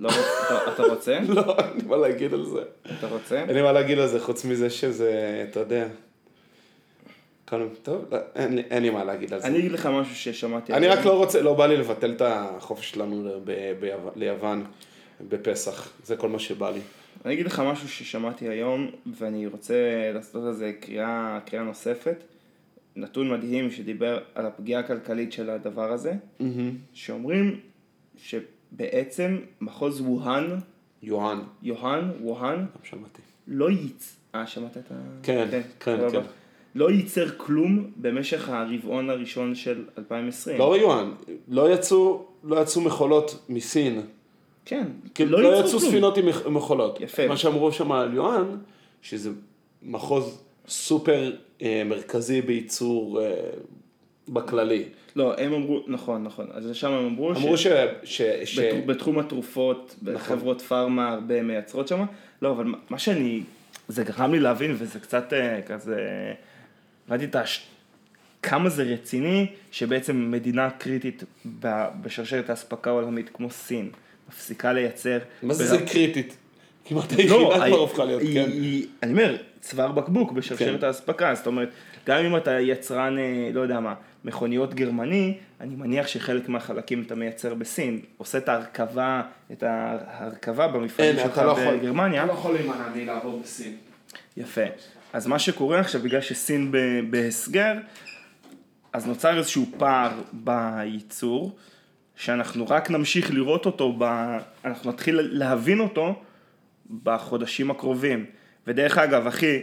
A: לא, אתה, אתה רוצה?
B: לא, אין לי מה להגיד על זה.
A: אתה רוצה?
B: אין לי מה להגיד על זה, חוץ מזה שזה, אתה יודע. טוב, לא, אין לי- אין לי מה להגיד על זה.
A: אני אגיד לך משהו ששמעתי.
B: אני. רק לא רוצה, לא בא לי לבטל את החופש שלנו ליוון בפסח, זה כל מה שבא לי.
A: אני אגיד לך משהו ששמעתי היום, ואני רוצה לעשות על זה קריאה, קריאה נוספת. נתון מדהים שדיבר על הפגיעה הכלכלית של הדבר הזה, שאומרים שבעצם מחוז ווהאן,
B: יוהאן,
A: יוהאן, ווהאן,
B: גם שמעתי.
A: לא ייצ... אה, שמעת את ה...
B: כן, כן,
A: סבבה.
B: כן.
A: לא ייצר כלום במשך הרבעון הראשון של 2020.
B: לא יוהאן, לא יצאו, לא יצאו מכולות מסין.
A: כן,
B: כאילו, לא
A: ייצרו
B: יצאו
A: כלום.
B: ספינות עם מכ- מכולות.
A: יפה.
B: מה שאמרו שם על יוהאן, שזה מחוז סופר אה, מרכזי בייצור אה, בכללי.
A: לא, הם אמרו, נכון, נכון, אז שם הם אמרו
B: אמרו ש... ש, ש...
A: בת- בתחום התרופות, בחברות פארמה הרבה מייצרות שם, לא, אבל מה- שאני, זה גרם לי להבין, וזה קצת אה, כזה, ראיתי את הש... כמה זה רציני, שבעצם מדינה קריטית בשרשרת האספקה העולמית כמו סין, מפסיקה לייצר.
B: מה זה
A: ברב-
B: זה קריטית? כמעט
A: לא,
B: היחידה כבר הפכה להיות,
A: היא-
B: כן.
A: אני אומר, צוואר בקבוק בשרשרת
B: כן.
A: האספקה, זאת אומרת, גם אם אתה יצרן, אה, לא יודע מה, מכוניות גרמני, אני מניח שחלק מהחלקים אתה מייצר בסין. עושה את ההרכבה, את ההרכבה במפעלים שלך בגרמניה.
B: אתה לא יכול להימנע מלעבור בסין.
A: יפה. אז מה שקורה עכשיו, בגלל שסין בהסגר, אז נוצר איזשהו פער בייצור, שאנחנו רק נמשיך לראות אותו, ב... אנחנו נתחיל להבין אותו בחודשים הקרובים. ודרך אגב, אחי,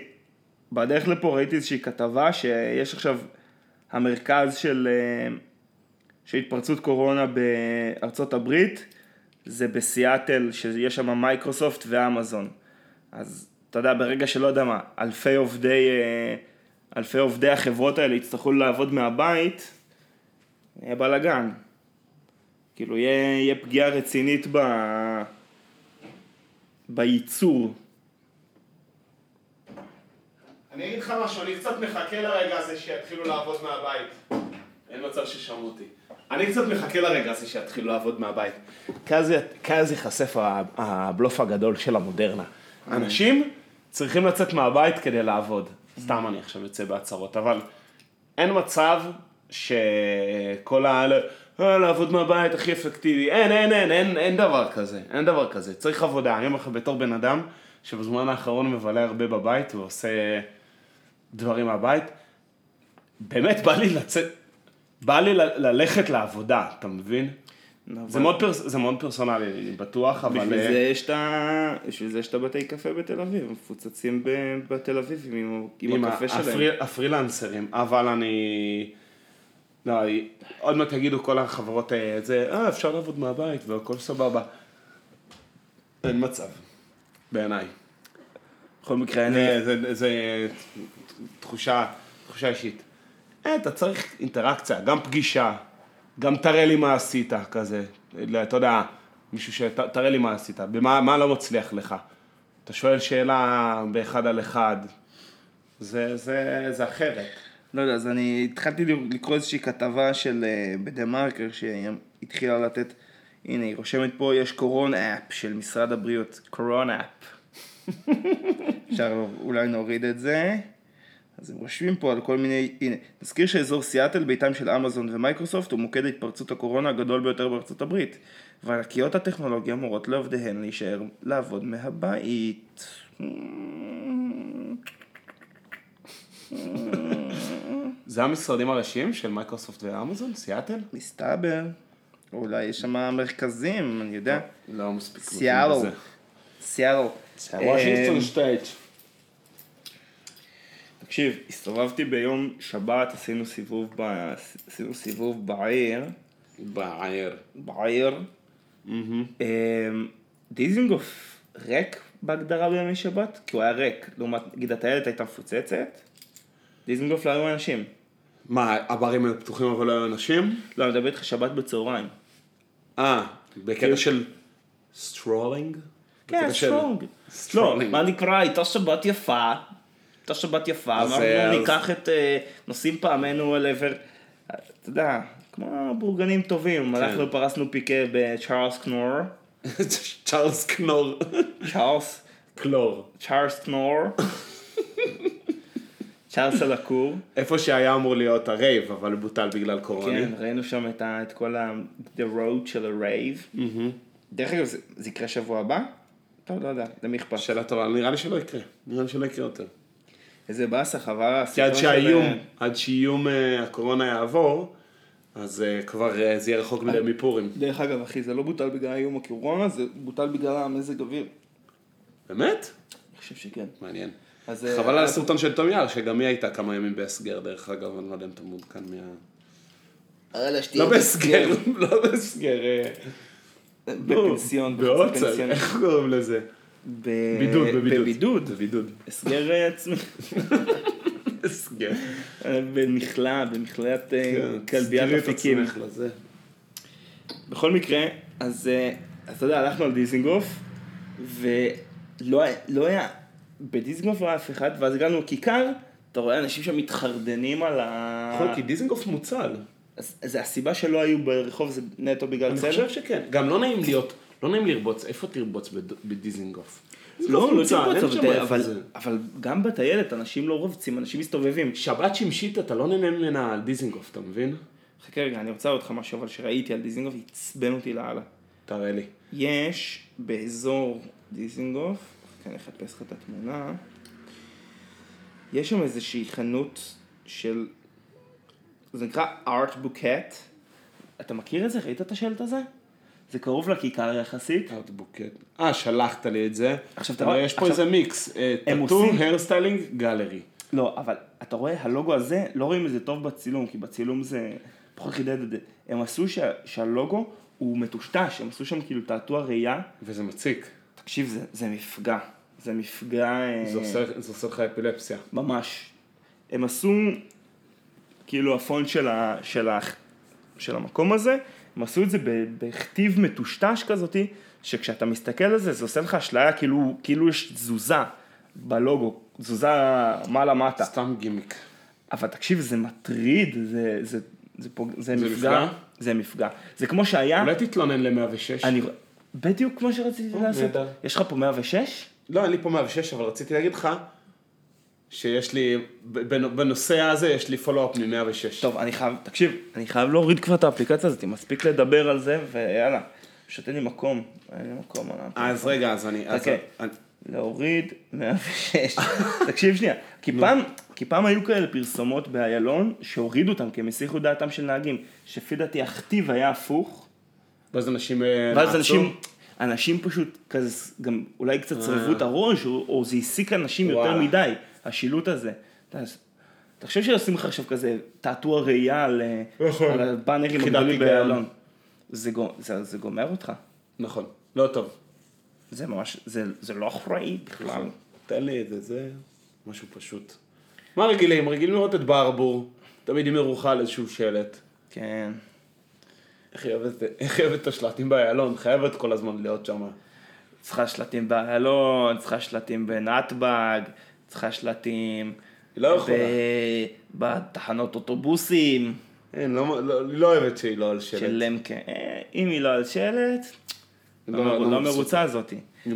A: בדרך לפה ראיתי איזושהי כתבה שיש עכשיו המרכז של, אה, של התפרצות קורונה בארצות הברית, זה בסיאטל, שיש שם מייקרוסופט ואמזון. אז אתה יודע, ברגע שלא יודע מה, אלפי עובדי, אה, אלפי עובדי החברות האלה יצטרכו לעבוד מהבית, יהיה בלאגן. כאילו, יהיה, יהיה פגיעה רצינית ב... בייצור.
B: אני אגיד לך משהו, אני קצת מחכה לרגע הזה שיתחילו לעבוד מהבית. אין מצב ששמעו אותי. אני קצת מחכה לרגע הזה שיתחילו לעבוד מהבית. כי אז- ייחשף ה- הבלוף הגדול של המודרנה. אנשים צריכים לצאת מהבית כדי לעבוד. סתם אני עכשיו יוצא בהצהרות, אבל אין מצב שכל האלה, "אה, לעבוד מהבית הכי אפקטיבי, אין, אין, אין, אין, אין דבר כזה, אין דבר כזה. צריך עבודה. אני אומר לך בתור בן אדם שבזמן האחרון מבלה הרבה בבית ועושה דברים מהבית, באמת בא לי לצאת, בא לי ללכת לעבודה, אתה מבין? זה מאוד, פרס, זה מאוד פרסונלי, אני בטוח, אבל...
A: בשביל
B: אה,
A: זה יש את ה... בשביל זה יש את הבתי קפה בתל אביב, מפוצצים ב- בתל אביב עם, עם,
B: עם
A: הקפה שלהם.
B: הפרי, הפרילנסרים, אבל אני... לא, עוד מעט יגידו כל החברות אה, זה, אה, אפשר לעבוד מהבית והכל סבבה. אין מצב, בעיניי.
A: בכל מקרה, אני...
B: זה, זה, זה תחושה, תחושה אישית. אה, אתה צריך אינטראקציה, גם פגישה, גם תראה לי מה עשית, כזה. אתה יודע, מישהו ש... ת- תראה לי מה עשית, במה מה לא מצליח לך. אתה שואל שאלה באחד על אחד, זה, זה, זה אחרת.
A: לא יודע, אז אני התחלתי לקרוא איזושהי כתבה של אה, בדה מרקר שהתחילה לתת, הנה, היא רושמת פה, יש קורונה אפ של משרד הבריאות, קורונה אפ. אפשר אולי נוריד את זה. אז הם רושמים פה על כל מיני, הנה, נזכיר שאזור סיאטל, ביתם של אמזון ומייקרוסופט, הוא מוקד התפרצות הקורונה הגדול ביותר בארצות הברית. וענקיות הטכנולוגיה מורות לעובדיהן להישאר לעבוד מהבית.
B: זה המשרדים הראשיים של מייקרוסופט ואמזון, סיאטל?
A: מסתבר. אולי יש שם מרכזים, אני יודע.
B: לא מספיק. מבין
A: סיאטל. סיאטל.
B: וושינגטון
A: אמ,
B: שטייט.
A: תקשיב, הסתובבתי ביום שבת, עשינו סיבוב, ב... עשינו סיבוב בעיר,
B: בעיר.
A: בעיר. אמ, דיזינגוף ריק בהגדרה בימי שבת? כי הוא היה ריק. לעומת, נגיד הטיילת הייתה מפוצצת, דיזינגוף לא היו אנשים.
B: מה, הברים היו פתוחים אבל לא היו אנשים?
A: לא, אני מדבר איתך שבת בצהריים.
B: אה, בקטע של strolling?
A: כן, strong. לא,
B: strolling.
A: מה נקרא, הייתה שבת יפה, הייתה שבת יפה, אמרנו
B: אה, אז-
A: ניקח את, אה, נושאים פעמנו אל עבר, אתה יודע, כמו בורגנים טובים, הלכנו פרסנו פיקניק בצ'ארלס קלור,
B: צ'ארלס קלור.
A: צ'ארלס,
B: קלור.
A: צ'ארלס קלור, צ'ארלס הלקור,
B: איפה שהיה אמור להיות הרייב, אבל בוטל בגלל קורונה.
A: כן, ראינו שם את כל ה... The road של הרייב. דרך אגב, זה, זה יקרה שבוע הבא? טוב, לא יודע, למי אכפת?
B: שאלה טובה, נראה לי שלא יקרה. נראה לי שלא יקרה יותר.
A: איזה באסה, חבל.
B: כי עד שהאיום,
A: של-
B: עד שאיום אה, הקורונה יעבור, אז אה, כבר אה, זה יהיה רחוק מדי מפורים.
A: דרך אגב, אחי, זה לא בוטל בגלל איום הקורונה, זה בוטל בגלל המזג אוויר.
B: באמת?
A: אני חושב שכן.
B: מעניין.
A: אז, אה,
B: חבל על
A: אה,
B: הסרטון של תום יער, שגם היא הייתה כמה ימים בהסגר, דרך אגב, אני לא יודע אם אתה מעודכן מה...
A: שתהיה
B: לא בהסגר, לא בהסגר. אה,
A: בפנסיון, בחצי
B: בעוצר,
A: פנסיון.
B: איך קוראים לזה?
A: ב-
B: בידוד, בבידוד.
A: בבידוד.
B: בבידוד.
A: הסגר אה, עצמי.
B: הסגר.
A: אה, במכלאה, במכלאת אה,
B: כן,
A: כלביית אפיקים. בכל מקרה, אז אתה יודע, הלכנו על דיזינגוף, ולא היה- לא היה, בדיזינגוף לא היה אף אחד, ואז הגענו לכיכר, אתה רואה אנשים שם מתחרדנים על ה...
B: נכון, כי דיזנגוף מוצל.
A: אז אז הסיבה שלא היו ברחוב זה נטו בגלל
B: אני
A: צל?
B: חושב שכן. גם לא נעים להיות, לא נעים לרבוץ, איפה תרבוץ בד- בדיזנגוף?
A: לא, לא
B: שם
A: אבל- גם בטיילת אנשים לא רובצים, אנשים מסתובבים.
B: שבת שמשית, אתה לא נהנה ממנה על דיזינגוף, אתה מבין?
A: חכה רגע, אני רוצה להראות לך משהו, אבל שראיתי על דיזינגוף, עצבן אותי לאללה.
B: תראה לי.
A: יש באזור דיזינגוף, אני אחפש לך את התמונה, יש שם איזושהי חנות של, זה נקרא Art Bucket, אתה מכיר את זה? ראית את השלט הזה? זה קרוב לכיכר יחסית.
B: Bucket. אה, שלחת לי את זה.
A: עכשיו, אתה רואה-
B: יש פה איזה מיקס.
A: tattoo,
B: hairstyling, gallery.
A: לא, אבל אתה רואה, הלוגו הזה, לא רואים את זה טוב בצילום, כי בצילום זה פחות חידד את זה. הם עשו שה, שהלוגו הוא מטושטש, הם עשו שם כאילו תעתוע ראייה.
B: וזה מציק.
A: תקשיב, זה, זה מפגע. זה מפגע... אה,
B: זה עושה זה עושה לך אפילפסיה.
A: ממש. הם עשו, כאילו הפונט של, ה, של, ה, של המקום הזה, הם עשו את זה בכתיב מטושטש כזאתי, שכשאתה מסתכל על זה, זה עושה לך אשליה כאילו, כאילו יש תזוזה בלוגו, תזוזה מעלה-מטה.
B: סתם גימיק.
A: אבל תקשיב, זה מטריד, זה, זה, זה, פוג... זה,
B: זה
A: מפגע.
B: מפגע?
A: זה מפגע. זה כמו שהיה,
B: אולי תתלונן ל-106.
A: אני, בדיוק כמו שרציתי
B: או,
A: לעשות.
B: נהדר.
A: יש לך פה 106?
B: לא, אין לי פה 106, אבל רציתי להגיד לך שיש לי, בנ- בנושא הזה יש לי פולו-אפ מ-106.
A: טוב, אני חייב, תקשיב, אני חייב להוריד כבר את האפליקציה הזאת, מספיק לדבר על זה, ויאללה, פשוט אין לי מקום, אין לי מקום. על ה-
B: אז רגע, אז אני... אז-
A: חכה.
B: אני-
A: להוריד 106. תקשיב שנייה, כי פעם, כי פעם היו כאלה פרסומות באיילון שהורידו אותם כי הם הסיחו דעתם של נהגים, שלפי דעתי הכתיב היה הפוך,
B: ואז אנשים אה,
A: ואז. אנשים, אנשים פשוט כזה, גם אולי קצת צרבו את הראש, או, או זה העסיק אנשים יותר
B: וואלה.
A: מדי, השילוט הזה. אתה חושב שעושים לך עכשיו כזה תעתוע ראייה על, אה,
B: נכון.
A: על הבאנרים הגדולים. באיילון? זה, גו- זה, זה גומר אותך.
B: נכון, לא טוב.
A: זה ממש, זה, זה לא אחראי בכלל.
B: תן לי את זה, זה משהו פשוט. מה רגילים? רגילים לראות את ברבור, תמיד עם ירוחה על איזשהו שלט.
A: כן.
B: איך היא אוהבת את השלטים באיילון? חייבת כל הזמן להיות שם.
A: צריכה שלטים באיילון, צריכה שלטים בנתב"ג, צריכה שלטים
B: היא לא יכולה.
A: בתחנות אוטובוסים
B: אין, לא, לא, לא אוהבת שהיא לא על שלט.
A: של למקה. אה, אם היא לא על שלט,
B: לא-
A: לא,
B: לא
A: לא. מרוצה.
B: היא לא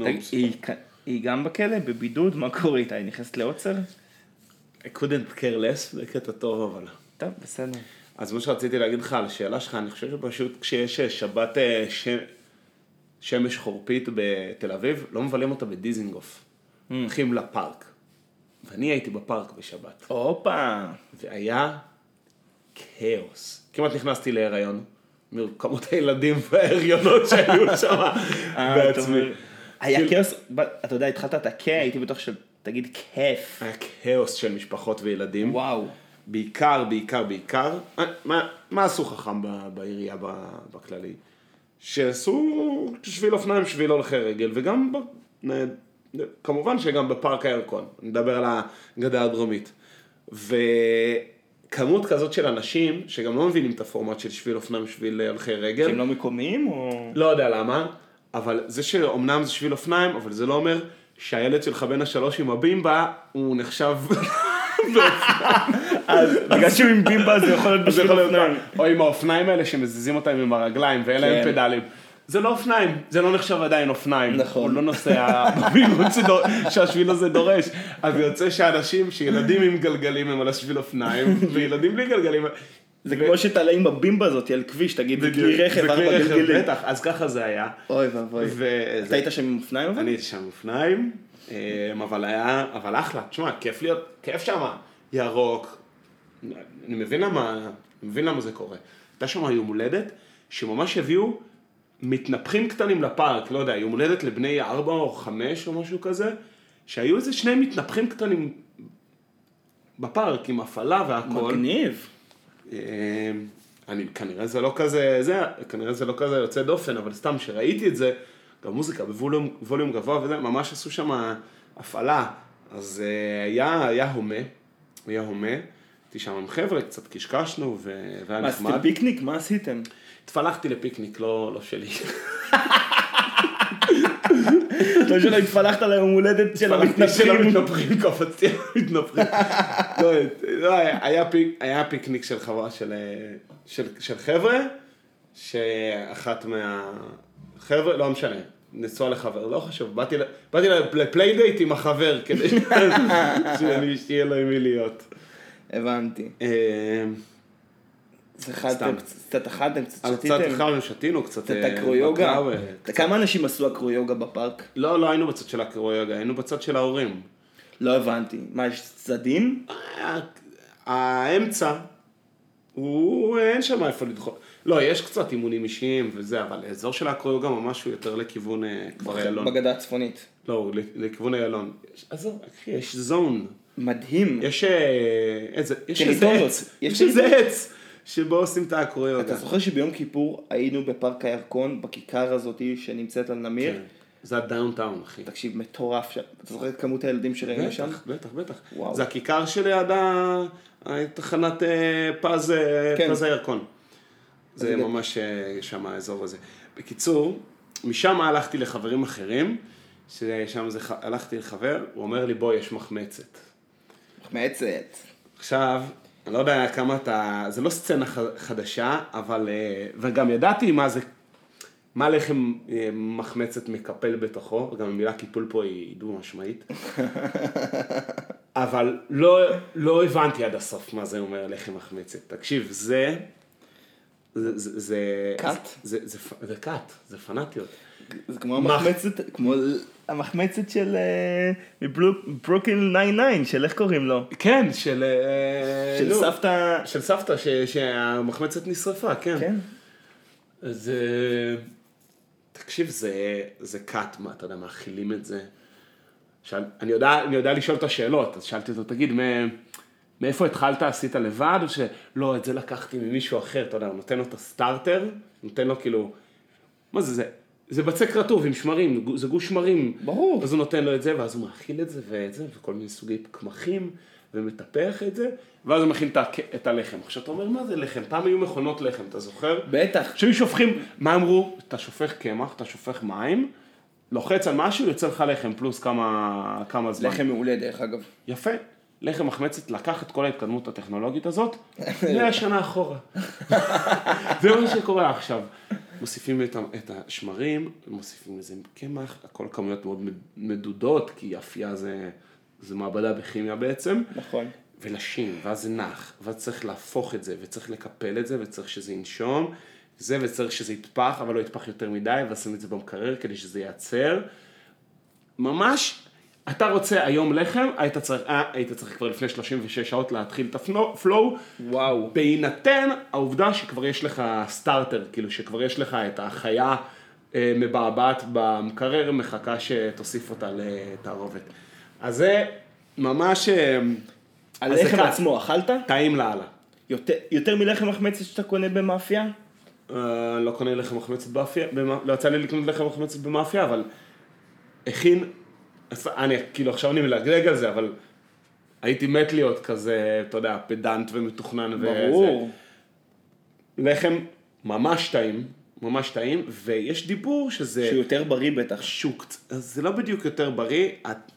A: תגיד,
B: מבסוטה.
A: היא כ- היא גם בכלא, בבידוד, מה קורה איתה? היא נכנסת לעוצר?
B: I couldn't care less, זה קטע טוב אבל.
A: טוב, בסדר.
B: אז מה שרציתי להגיד לך על השאלה שלך, אני חושב שפשוט כשיש אה, שבת אה, ש... שמש חורפית בתל אביב, לא מבלים אותה בדיזינגוף. הולכים לפארק. ואני הייתי בפארק בשבת,
A: הופה.
B: והיה כאוס. כמעט נכנסתי להיריון, מכמות הילדים וההריונות שהיו שם
A: אה,
B: בעצמי.
A: היה
B: כאילו-
A: כאוס, אתה יודע, התחלת את הכ, הייתי בטוח שתגיד כיף.
B: היה כאוס של משפחות וילדים.
A: וואו.
B: בעיקר, בעיקר, בעיקר, אה, מה, מה עשו חכם בעירייה בכללי? שעשו שביל אופניים, שביל הולכי רגל, וגם, כמובן שגם בפארק הירקון, אני מדבר על הגדה הדרומית. וכמות כזאת של אנשים, שגם לא מבינים את הפורמט של שביל אופניים, שביל הולכי רגל,
A: כי הם לא מקומיים או...
B: לא יודע למה, אבל זה שאומנם זה שביל אופניים, אבל זה לא אומר שהילד שלך בן השלוש עם הבימבה, הוא נחשב...
A: אז בגלל שהוא עם בימבה זה יכול להיות בשביל אופניים.
B: או עם האופניים האלה שמזיזים אותם עם הרגליים ואין להם
A: כן.
B: פדלים. זה לא אופניים, זה לא נחשב עדיין אופניים.
A: נכון.
B: הוא לא נוסע במהירות שדור- שהשביל הזה דורש. אז יוצא שאנשים, שילדים עם גלגלים הם על השביל אופניים, וילדים בלי גלגלים.
A: זה כמו שתעלה עם הבימבה הזאת על כביש, תגיד, זה כלי רכב, ארבע גלגלים.
B: בטח, אז ככה זה היה.
A: אוי ואבוי. אתה היית שם עם אופניים?
B: אני הייתי שם עם אופניים, אמ, אבל היה, אבל אחלה, תשמע, כיף להיות, כיף שם, ירוק, אני מבין למה, אני מבין למה זה קורה. הייתה שם יום הולדת, שממש הביאו מתנפחים קטנים לפארק, לא יודע, יום הולדת לבני ארבע או חמש או משהו כזה, שהיו איזה שני מתנפחים קטנים בפארק עם הפעלה והכל.
A: מגניב.
B: אמ, אני, כנראה זה לא כזה, זה, כנראה זה לא כזה יוצא דופן, אבל סתם שראיתי את זה, גם מוזיקה בווליום ווליום גבוה וזה, ממש עשו שם הפעלה. אז אה, היה, היה הומה, היה הומה, הייתי שם עם חבר'ה, קצת קשקשנו והיה
A: מה,
B: נחמד.
A: עשיתם פיקניק? מה עשיתם?
B: התפלחתי לפיקניק, לא, לא שלי.
A: לא שלא התפלחת ליום הולדת של המתנפחים.
B: קפצתי על המתנפחים. לא, לא, היה- היה פיק- היה פיקניק של חברה של, אה, חבר'ה, שאחת מהחבר'ה, לא משנה, נשואה לחבר, לא חשוב, באתי ל playdate עם החבר, כדי שיהיה לו עם מי להיות.
A: הבנתי.
B: אה,
A: אכלתם, קצת אכלתם, קצת
B: אז קצת
A: שתיתם.
B: אכלנו, שתינו, קצת...
A: קצת
B: אה,
A: אקרויוגה. כמה אנשים עשו אקרויוגה בפארק?
B: לא, לא היינו בצד של האקרויוגה, היינו בצד של ההורים.
A: לא הבנתי. מה, יש צדדים?
B: ה- האמצע, הוא, אין שם איפה לדחול. לא, יש קצת אימונים אישיים וזה, אבל האזור של האקרויוגה ממש הוא יותר לכיוון אה, כפר איילון.
A: בגדה הצפונית.
B: לא, לכיוון איילון. עזוב, אחי, יש זון.
A: מדהים.
B: יש אה, איזה, יש איזה
A: טריטוריות.
B: עץ,
A: יש
B: איזה עץ שבו עושים את האקרויוגה.
A: אתה זוכר שביום כיפור היינו בפארק הירקון, בכיכר הזאתי שנמצאת על נמיר?
B: כן. זה הדאונטאון, אחי.
A: תקשיב, מטורף שם. אתה זוכר את כמות הילדים שראינו שם?
B: בטח, בטח, בטח.
A: וואו.
B: זה הכיכר שליד תחנת אה, פז, אה,
A: כן.
B: פז הירקון. זה ממש אה, שם האזור הזה. בקיצור, משם הלכתי לחברים אחרים, ששם זה, הלכתי לחבר, הוא אומר לי, בוא, יש מחמצת.
A: מחמצת.
B: עכשיו, אני לא יודע כמה אתה, זה לא סצנה חדשה, אבל, אה, וגם ידעתי מה זה, מה לחם אה, מחמצת מקפל בתוכו, גם המילה קיפול פה היא דו משמעית. אבל לא, לא הבנתי עד הסוף מה זה אומר לחם מחמצת. תקשיב, זה, זה, זה, זה,
A: כת?
B: זה, זה, זה, זה כת, זה פנאטיות.
A: זה כמו
B: מח-
A: המחמצת, כמו המחמצת של ברוקין 99, של איך קוראים לו?
B: כן, של... אה,
A: של
B: נו,
A: סבתא,
B: של סבתא, ש, שהמחמצת נשרפה, כן.
A: כן.
B: אז אה, תקשיב, זה, זה קאט, מה, אתה יודע, מאכילים את זה. שאל, אני, יודע, אני יודע לשאול את השאלות, אז שאלתי אותו, תגיד, מא, מאיפה התחלת, עשית לבד, או שלא, את זה לקחתי ממישהו אחר, אתה יודע, הוא נותן לו את הסטארטר, נותן לו כאילו, מה זה, זה, זה בצק רטוב עם שמרים, זה גוש שמרים.
A: ברור.
B: אז הוא נותן לו את זה, ואז הוא מאכיל את זה ואת זה, וכל מיני סוגי קמחים, ומטפח את זה, ואז הוא מכין את, הלחם. עכשיו אתה אומר, מה זה לחם? פעם היו מכונות לחם, אתה זוכר?
A: בטח.
B: שהיו שופכים, מה אמרו? אתה שופך קמח, אתה שופך מים, לוחץ על משהו, יוצא לך לחם, פלוס כמה, כמה זמן.
A: לחם מעולה דרך אגב.
B: יפה. לחם מחמצת לקח את כל ההתקדמות הטכנולוגית הזאת, 100 שנה אחורה. זה מה שקורה עכשיו. מוסיפים את, את השמרים, מוסיפים לזה קמח, הכל כמויות מאוד מדודות, כי אפייה זה, זה מעבדה בכימיה בעצם.
A: נכון.
B: ולשים, ואז זה נח, ואז צריך להפוך את זה, וצריך לקפל את זה, וצריך שזה ינשום, זה, וצריך שזה יטפח, אבל לא יטפח יותר מדי, ולשים את זה במקרר כדי שזה ייעצר. ממש, אתה רוצה היום לחם, היית צריך, אה, היית צריך כבר לפני 36 שעות להתחיל את הפלואו,
A: וואו.
B: בהינתן העובדה שכבר יש לך סטארטר, כאילו שכבר יש לך את החיה אה, מבעבעת במקרר, מחכה שתוסיף אותה לתערובת. אז זה ממש... אה,
A: הלחם
B: קל.
A: עצמו אכלת?
B: טעים לאללה.
A: יותר- יותר מלחם מחמצת שאתה קונה במאפייה?
B: אה, לא קונה לחם מחמצת באפייה, במא- לא יצא לי לקנות לחם מחמצת במאפייה, אבל הכין, אני כאילו עכשיו אני מלגלג על זה, אבל הייתי מת להיות כזה, אתה יודע, פדנט ומתוכנן. וזה.
A: ברור.
B: לחם ממש טעים, ממש טעים, ויש דיבור שזה...
A: שהוא יותר בריא בטח.
B: שוק, זה לא בדיוק יותר בריא,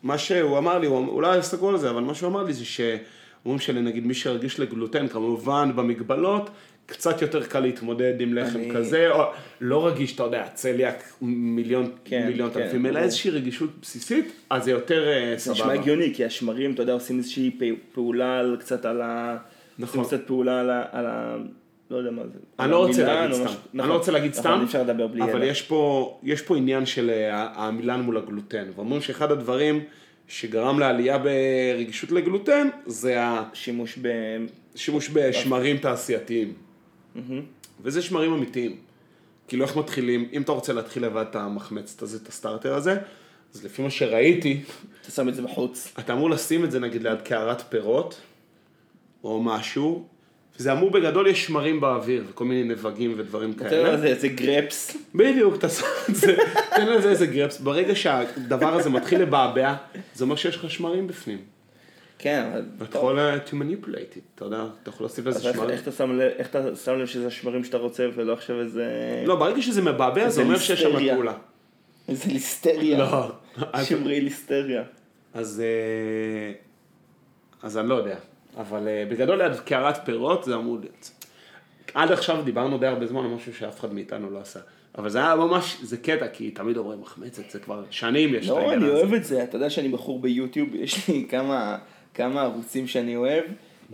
B: מה שהוא אמר לי, הוא אמ- אולי יסתכלו על זה, אבל מה שהוא אמר לי זה שאומרים שלנגיד מי שרגיש לגלוטן, כמובן במגבלות, קצת יותר קל להתמודד עם לחם
A: אני-
B: כזה, או לא רגיש, אתה יודע, צליאק מיליון,
A: כן,
B: מיליון
A: כן,
B: אלפים, אלא. איזושהי רגישות בסיסית, אז זה יותר אה,
A: זה נשמע
B: סבבה.
A: הגיוני, כי השמרים, אתה יודע, עושים איזושהי פעולה על- קצת על ה...
B: נכון.
A: עושים קצת פעולה על ה... על ה... לא יודע מה זה.
B: אני לא רוצה להגיד סתם, אני
A: נכון,
B: לא רוצה להגיד
A: נכון,
B: סתם, אבל. יש פה, יש פה עניין של אה, המילן מול הגלוטן, ואומרים שאחד הדברים שגרם לעלייה ברגישות לגלוטן, זה
A: שימוש ב...
B: השימוש בשמרים תעשייתיים. וזה שמרים אמיתיים. כאילו איך מתחילים, אם אתה רוצה להתחיל לבד את המחמצת הזה, את הסטארטר הזה, אז לפי מה שראיתי,
A: אתה שם את זה בחוץ.
B: אתה אמור לשים את זה נגיד ליד קערת פירות, או משהו, וזה אמור בגדול יש שמרים באוויר, וכל מיני נבגים ודברים
A: אתה
B: כאלה.
A: זה- זה גרפס.
B: בדיוק, תעשה את זה, תן לזה איזה גרפס. ברגע שהדבר הזה מתחיל לבעבע, זה אומר שיש לך שמרים בפנים.
A: כן, אבל...
B: ואתה יכול to manipulate it, אתה יודע, אתה יכול להוסיף לזה שמרים.
A: איך אתה שם לב- איך אתה שם לב שזה השמרים שאתה רוצה ולא עכשיו איזה...
B: לא, ברגע שזה מבעבע, זה אומר שיש שם. פעולה.
A: איזה ליסטריה.
B: לא.
A: שמרי ליסטריה.
B: אז, אה, אז אני לא יודע, אבל אה, בגדול ליד קערת פירות זה אמור להיות. עד עכשיו דיברנו די הרבה זמן על משהו שאף אחד מאיתנו לא עשה. אבל זה היה ממש, זה קטע, כי תמיד אומרים מחמצת, זה כבר שנים יש את
A: לא,
B: העניין
A: אני
B: הזה.
A: אוהב את זה. אתה יודע שאני בחור ביוטיוב, יש לי כמה, כמה ערוצים שאני אוהב.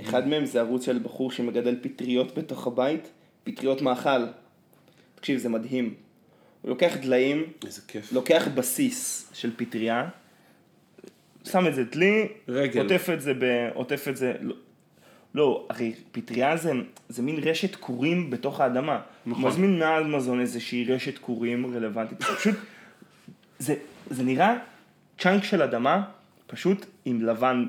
A: אחד מהם זה ערוץ של בחור שמגדל פטריות בתוך הבית, פטריות מאכל. תקשיב, זה מדהים. הוא לוקח דליים,
B: איזה כיף.
A: לוקח בסיס של פטריה, שם את זה דלי,
B: רגל.
A: עוטף את זה, ב... עוטף את זה, לא, לא, הרי פטריה זה, זה מין רשת קורים בתוך האדמה.
B: נכון.
A: הוא מזמין מאמזון איזושהי רשת קורים רלוונטית, פשוט, זה, זה נראה צ'אנק של אדמה, פשוט עם לבן,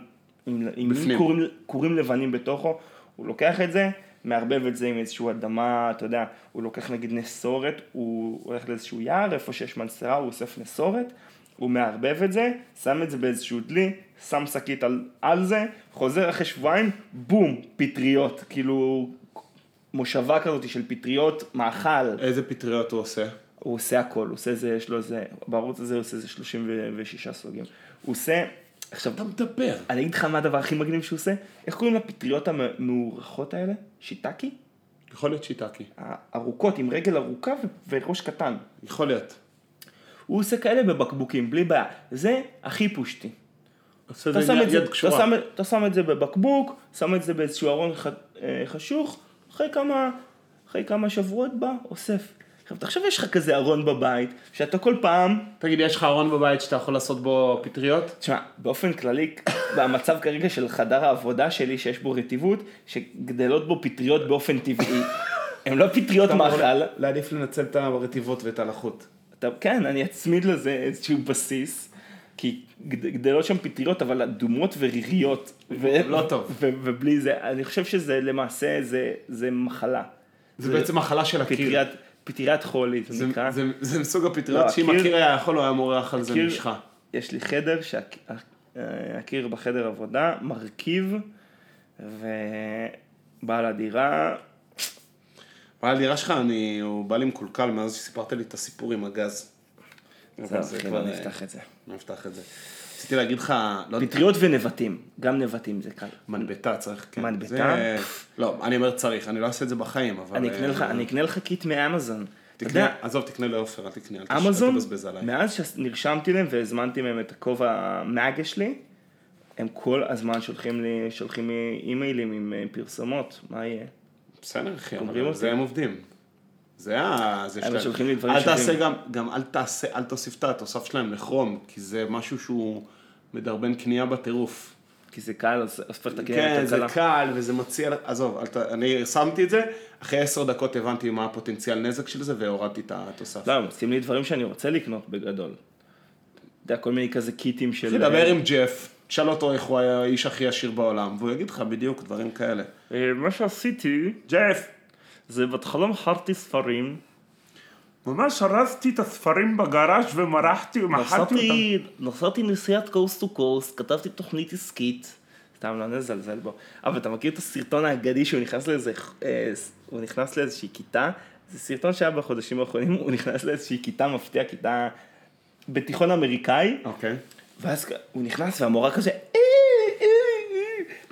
A: עם, עם. קורים, קורים לבנים בתוכו, הוא לוקח את זה, מערבב את זה עם איזושהי אדמה, אתה יודע, הוא לוקח נגיד נסורת, הוא הולך לאיזשהו יער, איפה שיש מנסרה, הוא אוסף נסורת, הוא מערבב את זה, שם את זה באיזשהו דלי, שם שקית על, על זה, חוזר אחרי שבועיים, בום, פטריות, כאילו מושבה כזאת של פטריות, מאכל,
B: איזה פטריות הוא עושה?
A: הוא עושה הכל, הוא עושה איזה, יש לו איזה, בערוץ הזה הוא עושה איזה 36 סוגים. הוא עושה, עכשיו,
B: אתה מדבר.
A: אני אגיד לך מה הדבר הכי מגניב שהוא עושה, איך קוראים לפטריות המאורכות האלה? שיטקי?
B: יכול להיות שיטקי.
A: הארוכות, עם רגל ארוכה ו- וראש קטן.
B: יכול להיות.
A: הוא עושה כאלה בבקבוקים, בלי בעיה. זה הכי פושטי.
B: עושה
A: אתה
B: את
A: שם
B: זה
A: את זה,
B: יד
A: אתה
B: קשורה.
A: שם, אתה שם את זה בבקבוק, שם את זה באיזשהו ארון ח, אה, חשוך, אחרי כמה, אחרי כמה שבועות בא, אוסף. עכשיו תחשוב יש לך כזה ארון בבית, שאתה כל פעם,
B: תגיד, יש לך ארון בבית שאתה יכול לעשות בו פטריות?
A: תשמע, באופן כללי, במצב כרגע של חדר העבודה שלי, שיש בו רטיבות, שגדלות בו פטריות באופן טבעי. הן לא פטריות מאכל,
B: להעדיף לנצל את הרטיבות ואת הלחות.
A: אתה, כן, אני אצמיד לזה איזשהו בסיס, כי גד- גדלות שם פטריות, אבל אדומות וריריות. ו-
B: לא טוב.
A: ו- ובלי זה, אני חושב שזה למעשה, זה, זה מחלה.
B: זה בעצם מחלה של הקיר.
A: פטריית, פטריית חולי, זה
B: זה-
A: נקרא.
B: זה- זה מסוג הפטריות
A: לא,
B: שאם
A: הקיר-
B: היה יכול, הוא היה מורח על זה משחה.
A: יש לי חדר שהקיר בחדר עבודה מרכיב, ובעל הדירה,
B: בעל הדירה שלך, אני- הוא בא לי מקולקל מאז שסיפרת לי את הסיפור עם הגז.
A: זהו,
B: זה
A: אחי,
B: כבר,
A: לא
B: אה,
A: נפתח את זה.
B: לא נפתח את זה. רציתי להגיד לך, לא יודע,
A: פטריות ונבטים, גם נבטים זה קל.
B: מנבטה צריך, כן.
A: מנבטה?
B: זה- לא, אני אומר צריך, אני לא אעשה את זה בחיים, אבל...
A: אני אקנה לך,
B: אה,
A: אני אקנה לך קיט מאמזון. אתה
B: תקנה,
A: יודע,
B: עזוב, תקנה לעופר, אל תקנה, אל
A: אמזון,
B: תבזבז עליי.
A: מאז שנרשמתי להם והזמנתי מהם את הכובע מאגה שלי, הם כל הזמן שולחים לי, שולחים לי אימיילים עם אה, פרסומות, מה יהיה?
B: בסדר, אחי,
A: אומרים
B: אבל
A: אותי.
B: זה הם עובדים. זה ה... זה שלהם.
A: שולחים לי דברים
B: אל תעשה. גם, גם אל תעשה, אל תוסיף את התוסף שלהם לכרום, כי זה משהו שהוא מדרבן קנייה בטירוף.
A: כי זה קל, אז הופך את הקנייה
B: כן,
A: יותר
B: זה
A: קלה.
B: קל וזה מציע, עזוב, אל ת- אני שמתי את זה, אחרי עשר דקות הבנתי מה הפוטנציאל נזק של זה והורדתי את התוסף.
A: לא, עושים לי דברים שאני רוצה לקנות בגדול. אתה יודע, כל מיני כזה קיטים של...
B: תדבר עם ג'ף, תשאל אותו איך הוא האיש הכי עשיר בעולם, והוא יגיד לך בדיוק דברים כאלה.
A: אה, מה שעשיתי, ג'ף, זה בהתחלה מכרתי ספרים,
C: ממש ארזתי את הספרים בגראז' ומרחתי ומחקתי אותם.
A: נסעתי, נסיעת קוסט טו קוסט, כתבתי תוכנית עסקית, סתם לא נזלזל בו, אבל אתה מכיר את הסרטון האגדי שהוא נכנס לאיזה, אה, הוא נכנס לאיזושהי כיתה, זה סרטון שהיה בחודשים האחרונים, הוא נכנס לאיזושהי כיתה מפתיע, כיתה בתיכון אמריקאי,
B: אוקיי.
A: ואז כ- הוא נכנס והמורה כזה, "אה, אה,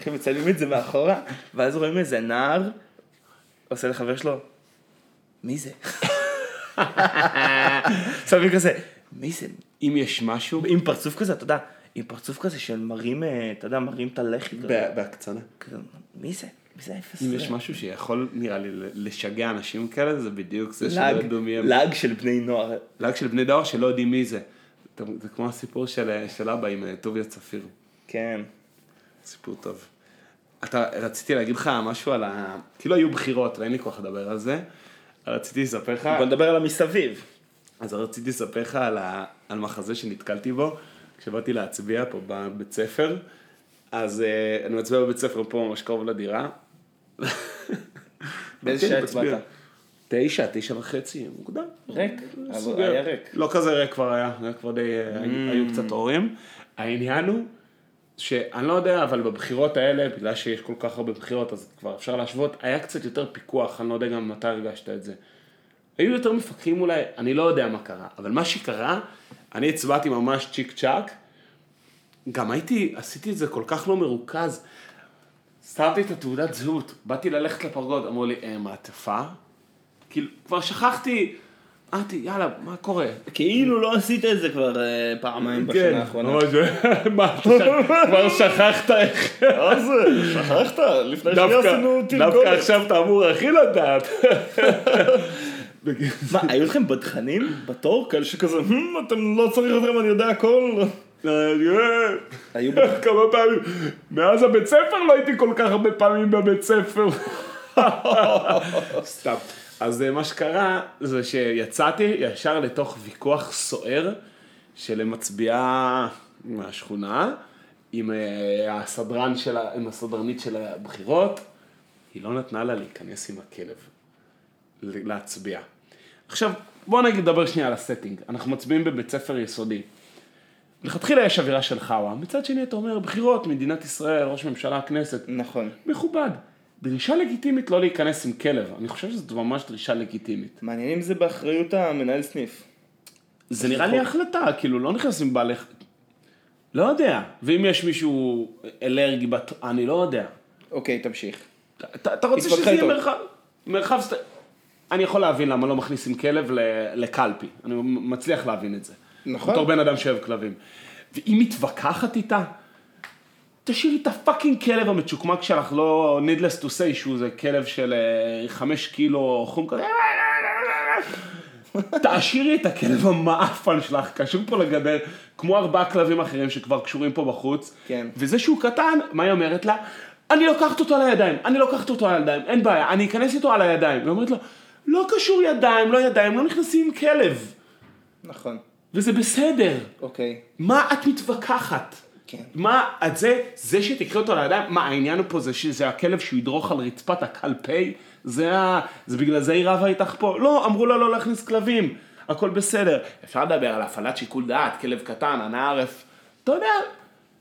A: אה", מצלמים את זה מאחורה, ואז רואים איזה נער, עושה לחבר שלו, מי זה? שמים כזה, מי זה?
B: אם יש משהו,
A: עם פרצוף כזה, אתה יודע, עם פרצוף כזה של מרים, אה, אתה יודע, מרים את הלחי
B: בהקצנה.
A: מי זה? מי זה האפס
B: אם? יש משהו שיכול, נראה לי, לשגע אנשים כאלה, זה בדיוק זה שלא ידעו מי הם.
A: לעג של בני נוער.
B: לעג של בני דור שלא יודעים מי זה. זה כמו הסיפור של של אבא עם אה, טוביה צפיר.
A: כן.
B: סיפור טוב. אתה, רציתי להגיד לך משהו על ה... כאילו היו בחירות ואין לי כוח לדבר על זה. רציתי לספר לך,
A: בוא נדבר על המסביב.
B: אז רציתי לספר לך על, ה... על מחזה שנתקלתי בו, כשבאתי להצביע פה בבית ספר. אז uh, אני מצביע בבית ספר פה ממש קרוב לדירה.
A: באיזה
B: כן,
A: שעה. הצבעת?
B: תשע, תשע וחצי, מוקדם.
A: ריק,
B: סוגר.
A: היה ריק.
B: לא כזה ריק כבר היה, היה כבר די, אה, היו- היו קצת הורים. העניין הוא, שאני לא יודע, אבל בבחירות האלה, בגלל שיש כל כך הרבה בחירות, אז כבר אפשר להשוות, היה קצת יותר פיקוח, אני לא יודע גם מתי הרגשת את זה. היו יותר מפקחים אולי, אני לא יודע מה קרה, אבל מה שקרה, אני הצבעתי ממש צ'יק צ'אק, גם הייתי, עשיתי את זה כל כך לא מרוכז, שמתי את התעודת זהות, באתי ללכת לפרגוד, אמרו לי, אה, מעטפה? כאילו, כבר שכחתי, אתי, יאללה, מה קורה?
A: כאילו לא עשית את זה כבר אה, פעמיים בשנה האחרונה.
B: מה, כבר שכחת איך...
A: מה זה? שכחת? לפני
B: דווקא דווקא עכשיו אתה אמור הכי לדעת.
A: מה, היו לכם בדחנים בתור? כאלה שכזה, "הם, אתם לא צריך אתכם, אני יודע הכל. היו בדחנים.
B: כמה פעמים, מאז הבית ספר לא הייתי כל כך הרבה פעמים בבית ספר. סתם. אז אה, מה שקרה זה שיצאתי ישר לתוך ויכוח סוער של מצביעה מהשכונה עם אה, הסדרן של, ה- עם הסדרנית של הבחירות. היא לא נתנה לה להיכנס עם הכלב להצביע. עכשיו, בוא נגיד, נדבר שנייה על הסטינג. אנחנו מצביעים בבית ספר יסודי. מלכתחילה יש אווירה של חאווה, מצד שני אתה אומר בחירות, מדינת ישראל, ראש ממשלה, כנסת,
A: נכון.
B: מכובד. דרישה לגיטימית לא להיכנס עם כלב, אני חושב שזאת ממש דרישה לגיטימית.
A: מעניין אם זה באחריות המנהל סניף.
B: זה נראה לי החלטה, כאילו לא נכנס עם בעלי... לא יודע, ואם יש מישהו אלרגי, בת... אני לא יודע.
A: אוקיי, תמשיך.
B: אתה, אתה רוצה שזה יהיה. מרחב, מרחב. אני יכול להבין למה לא מכניסים כלב לקלפי, אני מצליח להבין את זה.
A: נכון.
B: בתור בן אדם שאוהב כלבים. ואם מתווכחת איתה, תשאירי את הפאקינג כלב המצ'וקמק שלך, לא needless to say שהוא זה כלב של אה, חמש קילו חום כזה. תשאירי את הכלב המעפן שלך, קשור פה לגדר, כמו ארבעה כלבים אחרים שכבר קשורים פה בחוץ.
A: כן.
B: וזה שהוא קטן, מה היא אומרת לה? אני לוקחת אותו על הידיים, אני לוקחת אותו על הידיים, אין בעיה, אני אכנס איתו על הידיים. היא אומרת לו, לא קשור ידיים, לא ידיים, לא נכנסים עם כלב.
A: נכון.
B: וזה בסדר.
A: אוקיי.
B: מה את מתווכחת?
A: כן.
B: מה, את זה, זה שתקחי אותו על הידיים, מה העניין פה זה שזה הכלב שהוא ידרוך על רצפת הקלפי? זה ה... זה בגלל זה היא רבה איתך פה? לא, אמרו לה לא להכניס כלבים, הכל בסדר. אפשר לדבר על הפעלת שיקול דעת, כלב קטן, אנא ערף. אתה יודע,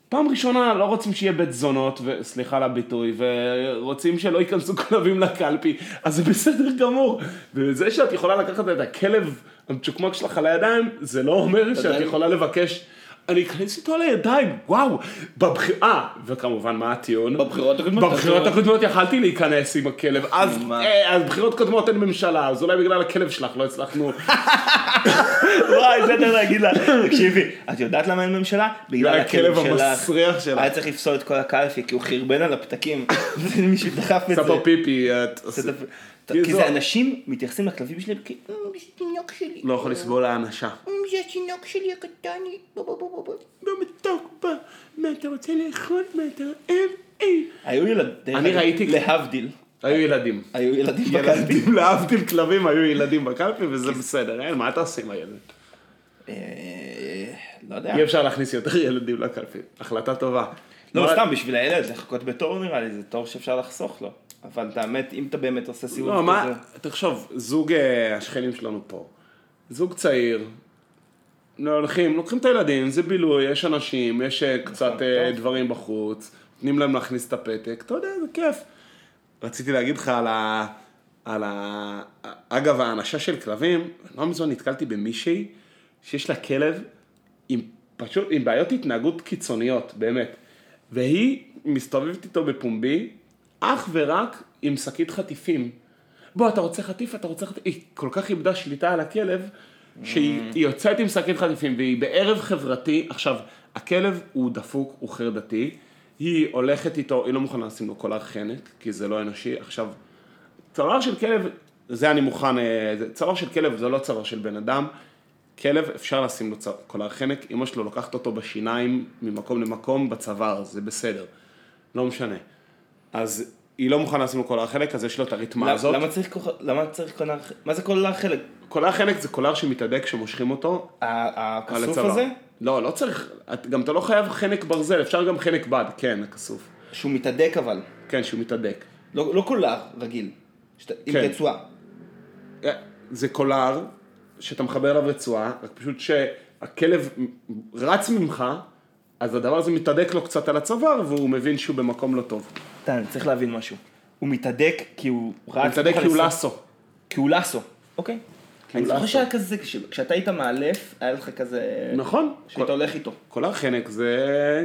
B: פעם ראשונה לא רוצים שיהיה בית זונות, וסליחה על הביטוי, ורוצים שלא ייכנסו כלבים לקלפי, אז זה בסדר גמור. וזה שאת יכולה לקחת את הכלב המצ'וקמק שלך על הידיים, זה לא אומר שאת יכולה לבקש, אני אכנס איתו על הידיים, וואו, בבחירה, אה, וכמובן מה הטיעון?
A: בבחירות הקודמות.
B: בבחירות הקודמות יכלתי להיכנס עם הכלב, אז
A: מה?
B: אה, אז בחירות קודמות אין ממשלה, אז אולי בגלל הכלב שלך לא הצלחנו.
A: וואי, זה אתה להגיד לה, תקשיבי, את יודעת למה אין ממשלה? בגלל
B: הכלב
A: הכלב.
B: המסריח שלך.
A: היה צריך לפסול את כל הקלפי, כי הוא חרבן על הפתקים. מישהו דחף את זה.
B: פה פיפי, את- כי
A: זה אנשים מתייחסים לכלבים שלהם כ... "אה, זה תינוק שלי.
B: לא יכול לסבול האנשה.
A: "אה, זה התינוק שלי בוא, בוא."
B: לא מתוק בה, מה אתה רוצה לאכול, מה אתה אוהב? אה.
A: היו ילדים,
B: אני ראיתי-
A: להבדיל,
B: היו ילדים.
A: היו ילדים בקלפי.
B: ילדים להבדיל כלבים היו ילדים בקלפי וזה בסדר, אין, מה אתה עושה עם הילד?
A: אה, לא יודע.
B: אי אפשר להכניס יותר ילדים לקלפי, החלטה טובה.
A: לא,
B: מה-
A: סתם, בשביל הילד, לחכות בתור נראה לי, זה תור שאפשר לחסוך לו. אבל את האמת, אם אתה באמת עושה סיבוב
B: לא, מה,
A: כזה...
B: תחשוב, זוג אה, השכנים שלנו פה, זוג צעיר, לא, הולכים, לוקחים את הילדים, זה בילוי, יש אנשים, יש אה, קצת אה. דברים בחוץ, נותנים להם להכניס את הפתק, אתה יודע, זה כיף. רציתי להגיד לך על ה... על ה... אגב, האנשה של כלבים, לא מזמן נתקלתי במישהי שיש לה כלב עם פשוט, עם בעיות התנהגות קיצוניות, באמת. והיא מסתובבת איתו בפומבי, אך ורק עם שקית חטיפים. בוא, אתה רוצה חטיף, אתה רוצה חטיף. היא כל כך איבדה שליטה על הכלב, שהיא היא יוצאת עם שקית חטיפים, והיא בערב חברתי, עכשיו, הכלב הוא דפוק, הוא חרדתי, היא הולכת איתו, היא לא מוכנה לשים לו קולר חנק, כי זה לא אנושי. עכשיו, צוואר של כלב, זה אני מוכן, אה, צוואר של כלב זה לא צוואר של בן אדם. כלב אפשר לשים לו קולר חנק, אמא שלו לוקחת אותו בשיניים ממקום למקום בצוואר, זה בסדר, לא משנה. אז היא לא מוכנה לשים לו קולר חנק, אז יש לו את הרתמה הזאת.
A: למה צריך כוח- למה צריך קולר... מה זה קולר חנק?
B: קולר חנק זה קולר שמתהדק כשמושכים אותו
A: הכסוף. הזה?
B: לא, לא צריך, את- גם אתה לא חייב חנק ברזל, אפשר גם חנק בד, כן, הכסוף.
A: שהוא מתהדק אבל.
B: כן, שהוא מתהדק.
A: לא לא קולר רגיל. עם
B: כן.
A: רצועה.
B: אה, זה קולר שאתה מחבר אליו רצועה, רק פשוט שהכלב רץ ממך, אז הדבר הזה מתהדק לו קצת על הצוואר, והוא מבין שהוא במקום לא טוב.
A: אתה צריך להבין משהו. הוא מתהדק כי הוא רץ...
B: הוא מתהדק כי הוא. לאסו.
A: כי הוא לאסו. אוקיי. אני זוכר. שהיה כזה, כש- כשאתה היית מאלף, היה לך כזה...
B: נכון.
A: שהיית הולך איתו.
B: קולר חנק זה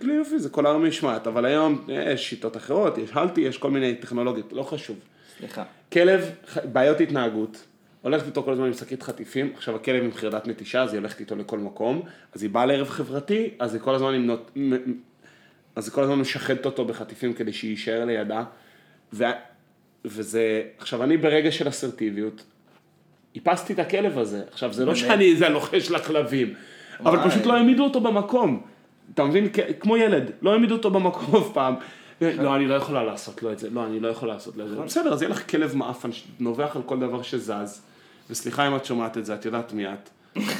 A: כלי
B: יופי, זה קולר משמעת, אבל היום יש שיטות אחרות, יש הלטי, יש כל מיני טכנולוגיות, לא חשוב.
A: סליחה.
B: כלב, בעיות התנהגות, הולכת איתו כל הזמן עם שקית חטיפים, עכשיו הכלב עם חרדת נטישה, אז היא הולכת איתו לכל מקום, אז היא באה לערב חברתי, אז היא כל הזמן מ- אז היא כל הזמן משחטת אותו בחטיפים כדי שיישאר לידה, ו... וזה, עכשיו אני ברגע של אסרטיביות, איפסתי את הכלב הזה, עכשיו זה לא
A: באמת?
B: שאני איזה הלוחש לכלבים, אבל. פשוט לא העמידו אותו במקום, אתה מבין, כמו ילד, לא העמידו אותו במקום אף פעם, לא אני לא יכולה לעשות לו את זה, לא אני לא יכולה לעשות לו את זה, בסדר אז יהיה לך כלב מעפן שנובח על כל דבר שזז, וסליחה אם את שומעת את זה, את יודעת מי את,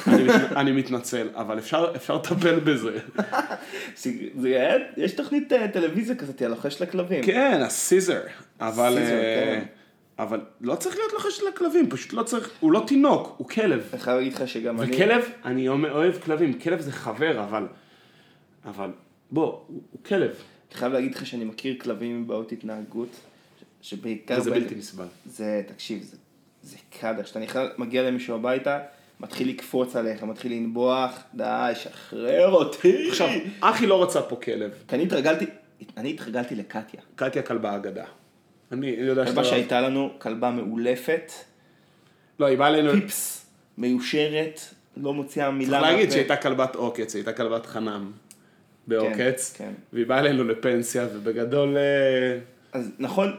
B: אני מת- אני מתנצל, אבל אפשר אפשר לטפל בזה,
A: זה- זה יש תוכנית אה, טלוויזיה כזאת, הלוחש לכלבים.
B: כן, הסיזר, אבל,
A: סיזר,
B: אה,
A: כן.
B: אבל לא צריך להיות לוחש לכלבים, פשוט לא צריך, הוא לא תינוק, הוא כלב.
A: אני חייב להגיד לך שגם אני...
B: וכלב, אני אוהב כלבים, כלב זה חבר, אבל, אבל, בוא, הוא, הוא כלב,
A: אני חייב להגיד לך שאני מכיר כלבים עם בעיות התנהגות, שבעיקר...
B: וזה
A: בין-
B: בלתי נסבל.
A: זה, תקשיב, זה, זה קאדר, כשאתה נכנס, מגיע למישהו הביתה, מתחיל לקפוץ עליך, מתחיל לנבוח, די, שחרר אותי.
B: עכשיו, אחי לא רצה פה כלב,
A: כי אני התרגלתי, אני התרגלתי לקטיה.
B: קטיה כלבה אגדה. אני יודע
A: כלבה
B: שאתה...
A: שהייתה לנו, כלבה מאולפת,
B: לא, היא באה אלינו...
A: פיפס, מיושרת, לא מוציאה מילה
B: צריך להגיד. שהייתה כלבת עוקץ, היא הייתה כלבת חנם בעוקץ,
A: כן.
B: והיא באה אלינו לפנסיה, ובגדול... אה,
A: אז נכון,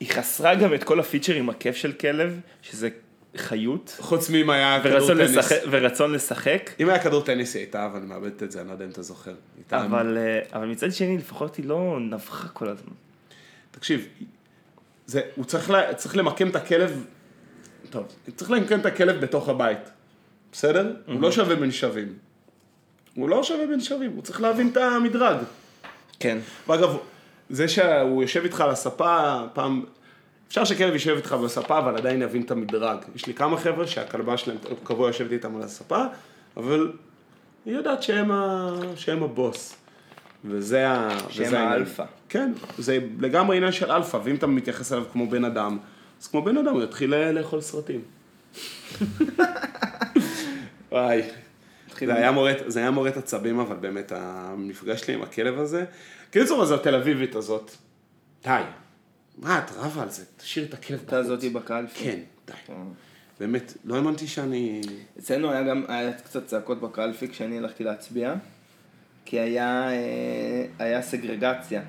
A: היא חסרה גם את כל הפיצ'רים הכיף של כלב, שזה חיות,
B: חוץ מאם היה כדור טניס.
A: לשחק, ורצון לשחק.
B: אם היה כדור טניס היא הייתה, אבל אני מאבדת את זה, אני לא יודע אם אתה זוכר.
A: אבל, אה, אבל מצד שני, לפחות היא לא נבחה כל הזמן.
B: תקשיב, זה, הוא צריך, לה, צריך למקם את הכלב, טוב, צריך למקם את הכלב בתוך הבית, בסדר? הוא לא שווה בין שווים. הוא לא שווה בין שווים, הוא צריך להבין את המדרג.
A: כן.
B: ואגב, זה שהוא יושב איתך על הספה, פעם, אפשר שכלב יושב איתך בספה, אבל עדיין יבין את המדרג. יש לי כמה חבר'ה שהכלבה שלהם קבוע יושבת איתם על הספה, אבל היא יודעת שהם, ה... שהם הבוס. וזה ה...
A: שהם. האלפא.
B: כן, זה לגמרי עניין של אלפא, ואם אתה מתייחס אליו כמו בן אדם, אז כמו בן אדם הוא יתחיל לאכול סרטים. וואי, זה היה מורט עצבים, אבל באמת, המפגש שלי עם הכלב הזה. קיצור, אז התל אביבית הזאת, די. מה, את רבה על זה? תשאיר את הכלב
A: הייתה זאתי בקלפי.
B: כן, די.
A: כן.
B: באמת, לא האמנתי שאני...
A: אצלנו היה גם, היה קצת צעקות בקלפי כשאני הלכתי להצביע, כי היה, אה, היה סגרגציה.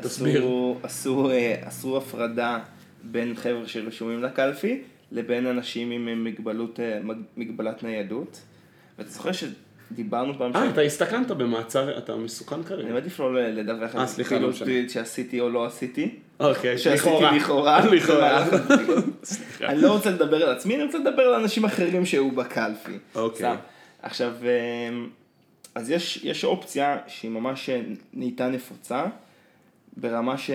B: תסביר.
A: עשו, עשו, אה, עשו הפרדה בין חבר'ה שרשומים לקלפי, לבין אנשים עם מגבלות, אה, מג- מגבלת ניידות. ואתה זוכר שדיברנו פעם
B: אה,
A: ש-
B: אתה הסתכנת במעצר, אתה מסוכן
A: אני
B: כרגע.
A: מעדיף לא לדווח
B: אה,
A: על
B: סליחה, לא
A: פעילות שעשיתי או לא עשיתי.
B: אוקיי,
A: שעשיתי
B: לכאורה.
A: לכאורה. סליחה. אני לא רוצה לדבר על עצמי, אני רוצה לדבר על אנשים אחרים שהיו בקלפי.
B: אוקיי.
A: עכשיו, אמ, אז יש, יש אופציה שהיא ממש נהייתה נפוצה, ברמה ש...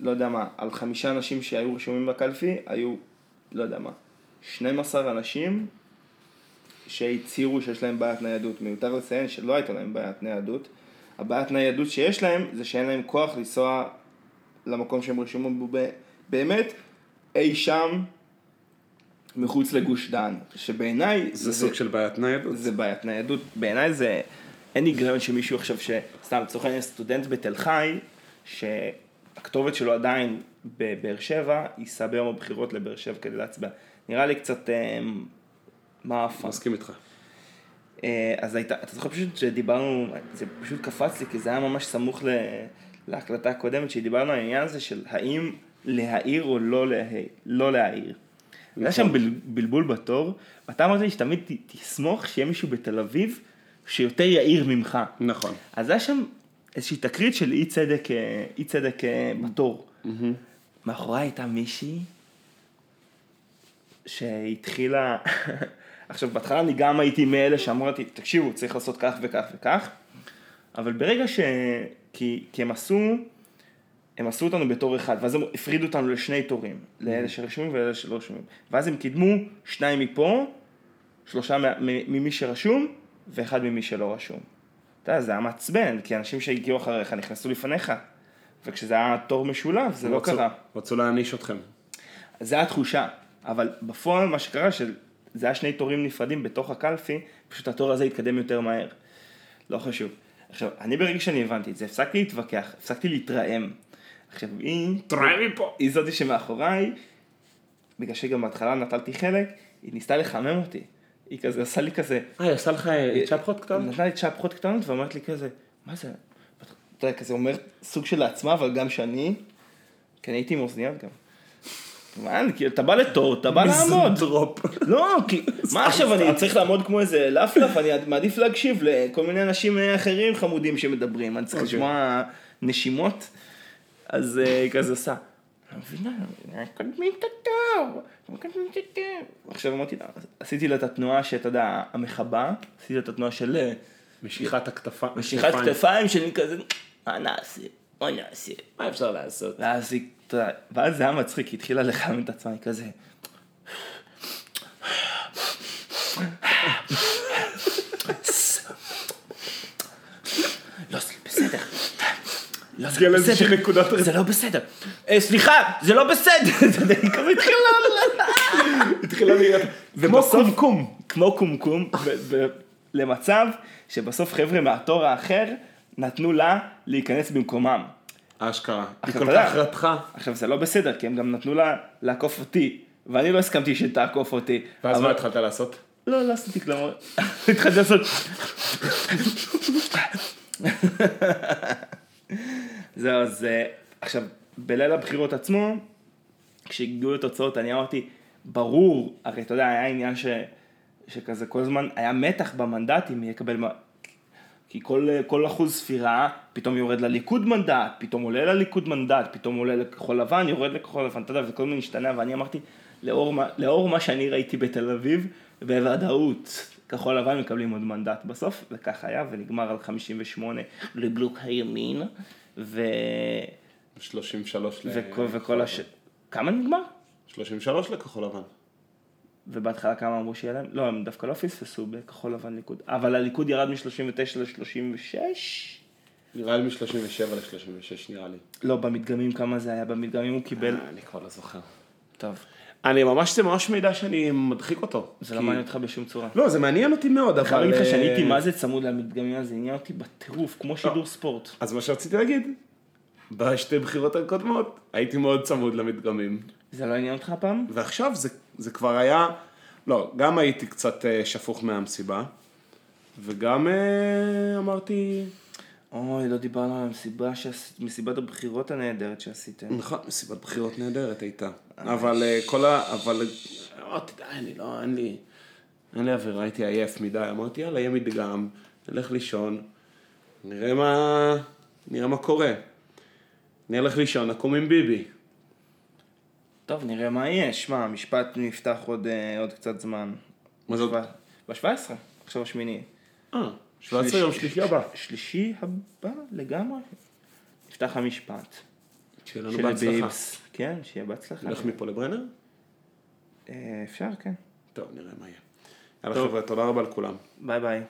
A: לא יודע מה, על חמישה אנשים שהיו רשומים בקלפי, היו, לא יודע מה, 12 אנשים שהצהירו שיש להם בעיית ניידות. מיותר לציין שלא הייתה להם בעיית ניידות. הבעיית ניידות שיש להם, זה שאין להם כוח לנסוע למקום שהם רשומים בו באמת אי שם מחוץ לגוש דן, שבעיניי
B: זה סוג של בעיית ניידות.
A: זה בעיית ניידות, בעיניי זה, אין היגיון שמישהו עכשיו ש... סתם, לצורך העניין סטודנט בתל חי, שהכתובת שלו עדיין בבאר שבע, ייסע ביום הבחירות לבאר שבע כדי להצביע. נראה לי קצת אה, מעפן.
B: מסכים איתך.
A: אה, אז הייתה, אתה זוכר פשוט שדיברנו, זה פשוט קפץ לי, כי זה היה ממש סמוך ל, להקלטה הקודמת, שדיברנו על העניין הזה של האם להעיר או לא, לה, לא להעיר. היה שם בל, בלבול בתור, ואתה אמרת לי שתמיד ת- תסמוך שיהיה מישהו בתל אביב שיותר יעיר ממך.
B: נכון.
A: אז היה שם איזושהי תקרית של אי צדק, אה, אי צדק אה, בתור. מאחוריי הייתה מישהי שהתחילה, עכשיו בהתחלה אני גם הייתי מאלה שאמרתי, תקשיבו, צריך לעשות כך וכך וכך, אבל ברגע ש... כי, כי הם עשו, הם עשו אותנו בתור אחד, ואז הם הפרידו אותנו לשני תורים, לאלה שרשומים ולאלה שלא רשומים, ואז הם קידמו שניים מפה, שלושה ממי שרשום, ואחד ממי שלא רשום. אתה יודע, זה היה מעצבן, כי אנשים שהגיעו אחריך נכנסו לפניך, וכשזה היה תור משולב, זה לא
B: רצו-
A: קרה.
B: רצו להעניש אתכם.
A: זה התחושה, אבל בפועל מה שקרה שזה היה שני תורים נפרדים בתוך הקלפי, פשוט התור הזה התקדם יותר מהר. לא חשוב. עכשיו, אני ברגע שאני הבנתי את זה, הפסקתי להתווכח, הפסקתי להתרעם. עכשיו, היא...
B: תראה מפה.
A: היא זאתי שמאחוריי, בגלל שגם בהתחלה נטלתי חלק, היא ניסתה לחמם אותי. היא כזה עשה לי כזה,
B: אה, היא עשה לך צ'פחות קטנות?
A: נתנה לי צ'פחות קטנות ואומרת לי כזה, מה זה? אתה יודע, כזה אומר סוג של לעצמה, אבל גם שאני, כי אני הייתי עם אוזניות גם. מה, כאילו, אתה בא לתור, אתה בא לעמוד.
B: דרופ.
A: לא, כי, מה עכשיו, אני צריך לעמוד כמו איזה לפלף, אני מעדיף להקשיב לכל מיני אנשים אחרים חמודים שמדברים, אני צריך
B: אוקיי.
A: לשמוע נשימות, אז אה, כזה עושה. "לא מבינה, מקדמים את התור, מקדמים את התור. עכשיו אמרתי לה, עשיתי לה את התנועה שאתה יודע, המחבה, עשיתי לה את התנועה של אה,
B: משיכת הכתפיים.
A: משיכת כתפיים שלי כזה, מה נעשה, מה נעשה.
B: מה אפשר לעשות?
A: היא, אתה יודע, ואז זה היה מצחיק, היא התחילה לחמם את עצמה, היא כזה. לא, זה בסדר. לא, זה לא בסדר. זה לא בסדר. אה, סליחה, זה לא בסדר. היא כזה התחילה...
B: התחילה להיות... כמו קומקום.
A: כמו קומקום, למצב שבסוף חבר'ה מהתור האחר נתנו לה להיכנס במקומם.
B: אשכרה. היא כל. כך רתחה.
A: עכשיו זה לא בסדר, כי הם גם נתנו לה לעקוף אותי, ואני לא הסכמתי שתעקוף אותי.
B: ואז
A: אבל-
B: מה התחלת לעשות?
A: לא, לא עשיתי כלום. התחלתי לעשות... זהו, אז אה, עכשיו, בליל הבחירות עצמו, כשהגיעו לתוצאות, אני אמרתי, ברור, הרי אתה יודע, היה עניין ש... שכזה כל הזמן היה מתח במנדטים, מי יקבל. כי כל, כל אחוז ספירה, פתאום יורד לליכוד מנדט, פתאום עולה לליכוד מנדט, פתאום עולה לכחול לבן, יורד לכחול לבן, אתה יודע, וכל מיני השתנה, ואני אמרתי, לאור, לאור מה שאני ראיתי בתל אביב, בוודאות, כחול לבן מקבלים עוד מנדט בסוף, וכך היה, ונגמר על 58 לבלוק הימין, ו...
B: 33 ל...
A: וכל, וכל הש... כמה נגמר?
B: 33 לכחול לבן.
A: ובהתחלה כמה אמרו שיהיה להם? לא, הם דווקא לא פספסו בכחול לבן ליכוד. אבל הליכוד ירד מ-39 ל-36?
B: נראה לי מ-37 ל-36 נראה לי.
A: לא, במדגמים כמה זה היה? במדגמים הוא קיבל...
B: אה, אני כבר לא זוכר.
A: טוב.
B: אני ממש, זה ממש מידע שאני מדחיק אותו.
A: זה לא
B: כי-
A: מעניין אותך בשום צורה.
B: לא, זה מעניין אותי מאוד,
A: אני חייב
B: אבל...
A: לך שאני הייתי
B: אה,
A: מה זה צמוד למדגמים הזה, עניין אותי בטירוף, כמו שידור ספורט.
B: אז מה שרציתי להגיד, בשתי בחירות הקודמות הייתי מאוד צמוד למדגמים.
A: זה לא עניין אותך הפעם?
B: ועכשיו זה, זה כבר היה, לא, גם הייתי קצת אה, שפוך מהמסיבה, וגם אה, אמרתי,
A: אוי, לא דיברנו על המסיבה שעשית, מסיבת הבחירות הנהדרת שעשיתם.
B: נכון, מסיבת בחירות נהדרת הייתה, אבל אה, כל ה... אבל אמרתי, די, אני לא, אין לי, אין לי אווירה, הייתי עייף מדי, אמרתי, יאללה, יהיה מדגם, נלך לישון, נראה מה, נראה מה קורה. אני אלך לישון, נקום עם ביבי.
A: טוב, נראה מה יהיה. שמע, המשפט נפתח עוד, אה, עוד קצת זמן.
B: מה זאת?
A: ב-17, עכשיו השמיני.
B: אה, 17 יום שלישי הבא.
A: שלישי הבא לגמרי. נפתח המשפט.
B: שיהיה לנו בהצלחה.
A: כן, שיהיה בהצלחה.
B: נלך מפה לברנר?
A: אה, אפשר, כן.
B: טוב, נראה מה יהיה. יאללה. חבר'ה, תודה רבה לכולם.
A: ביי ביי.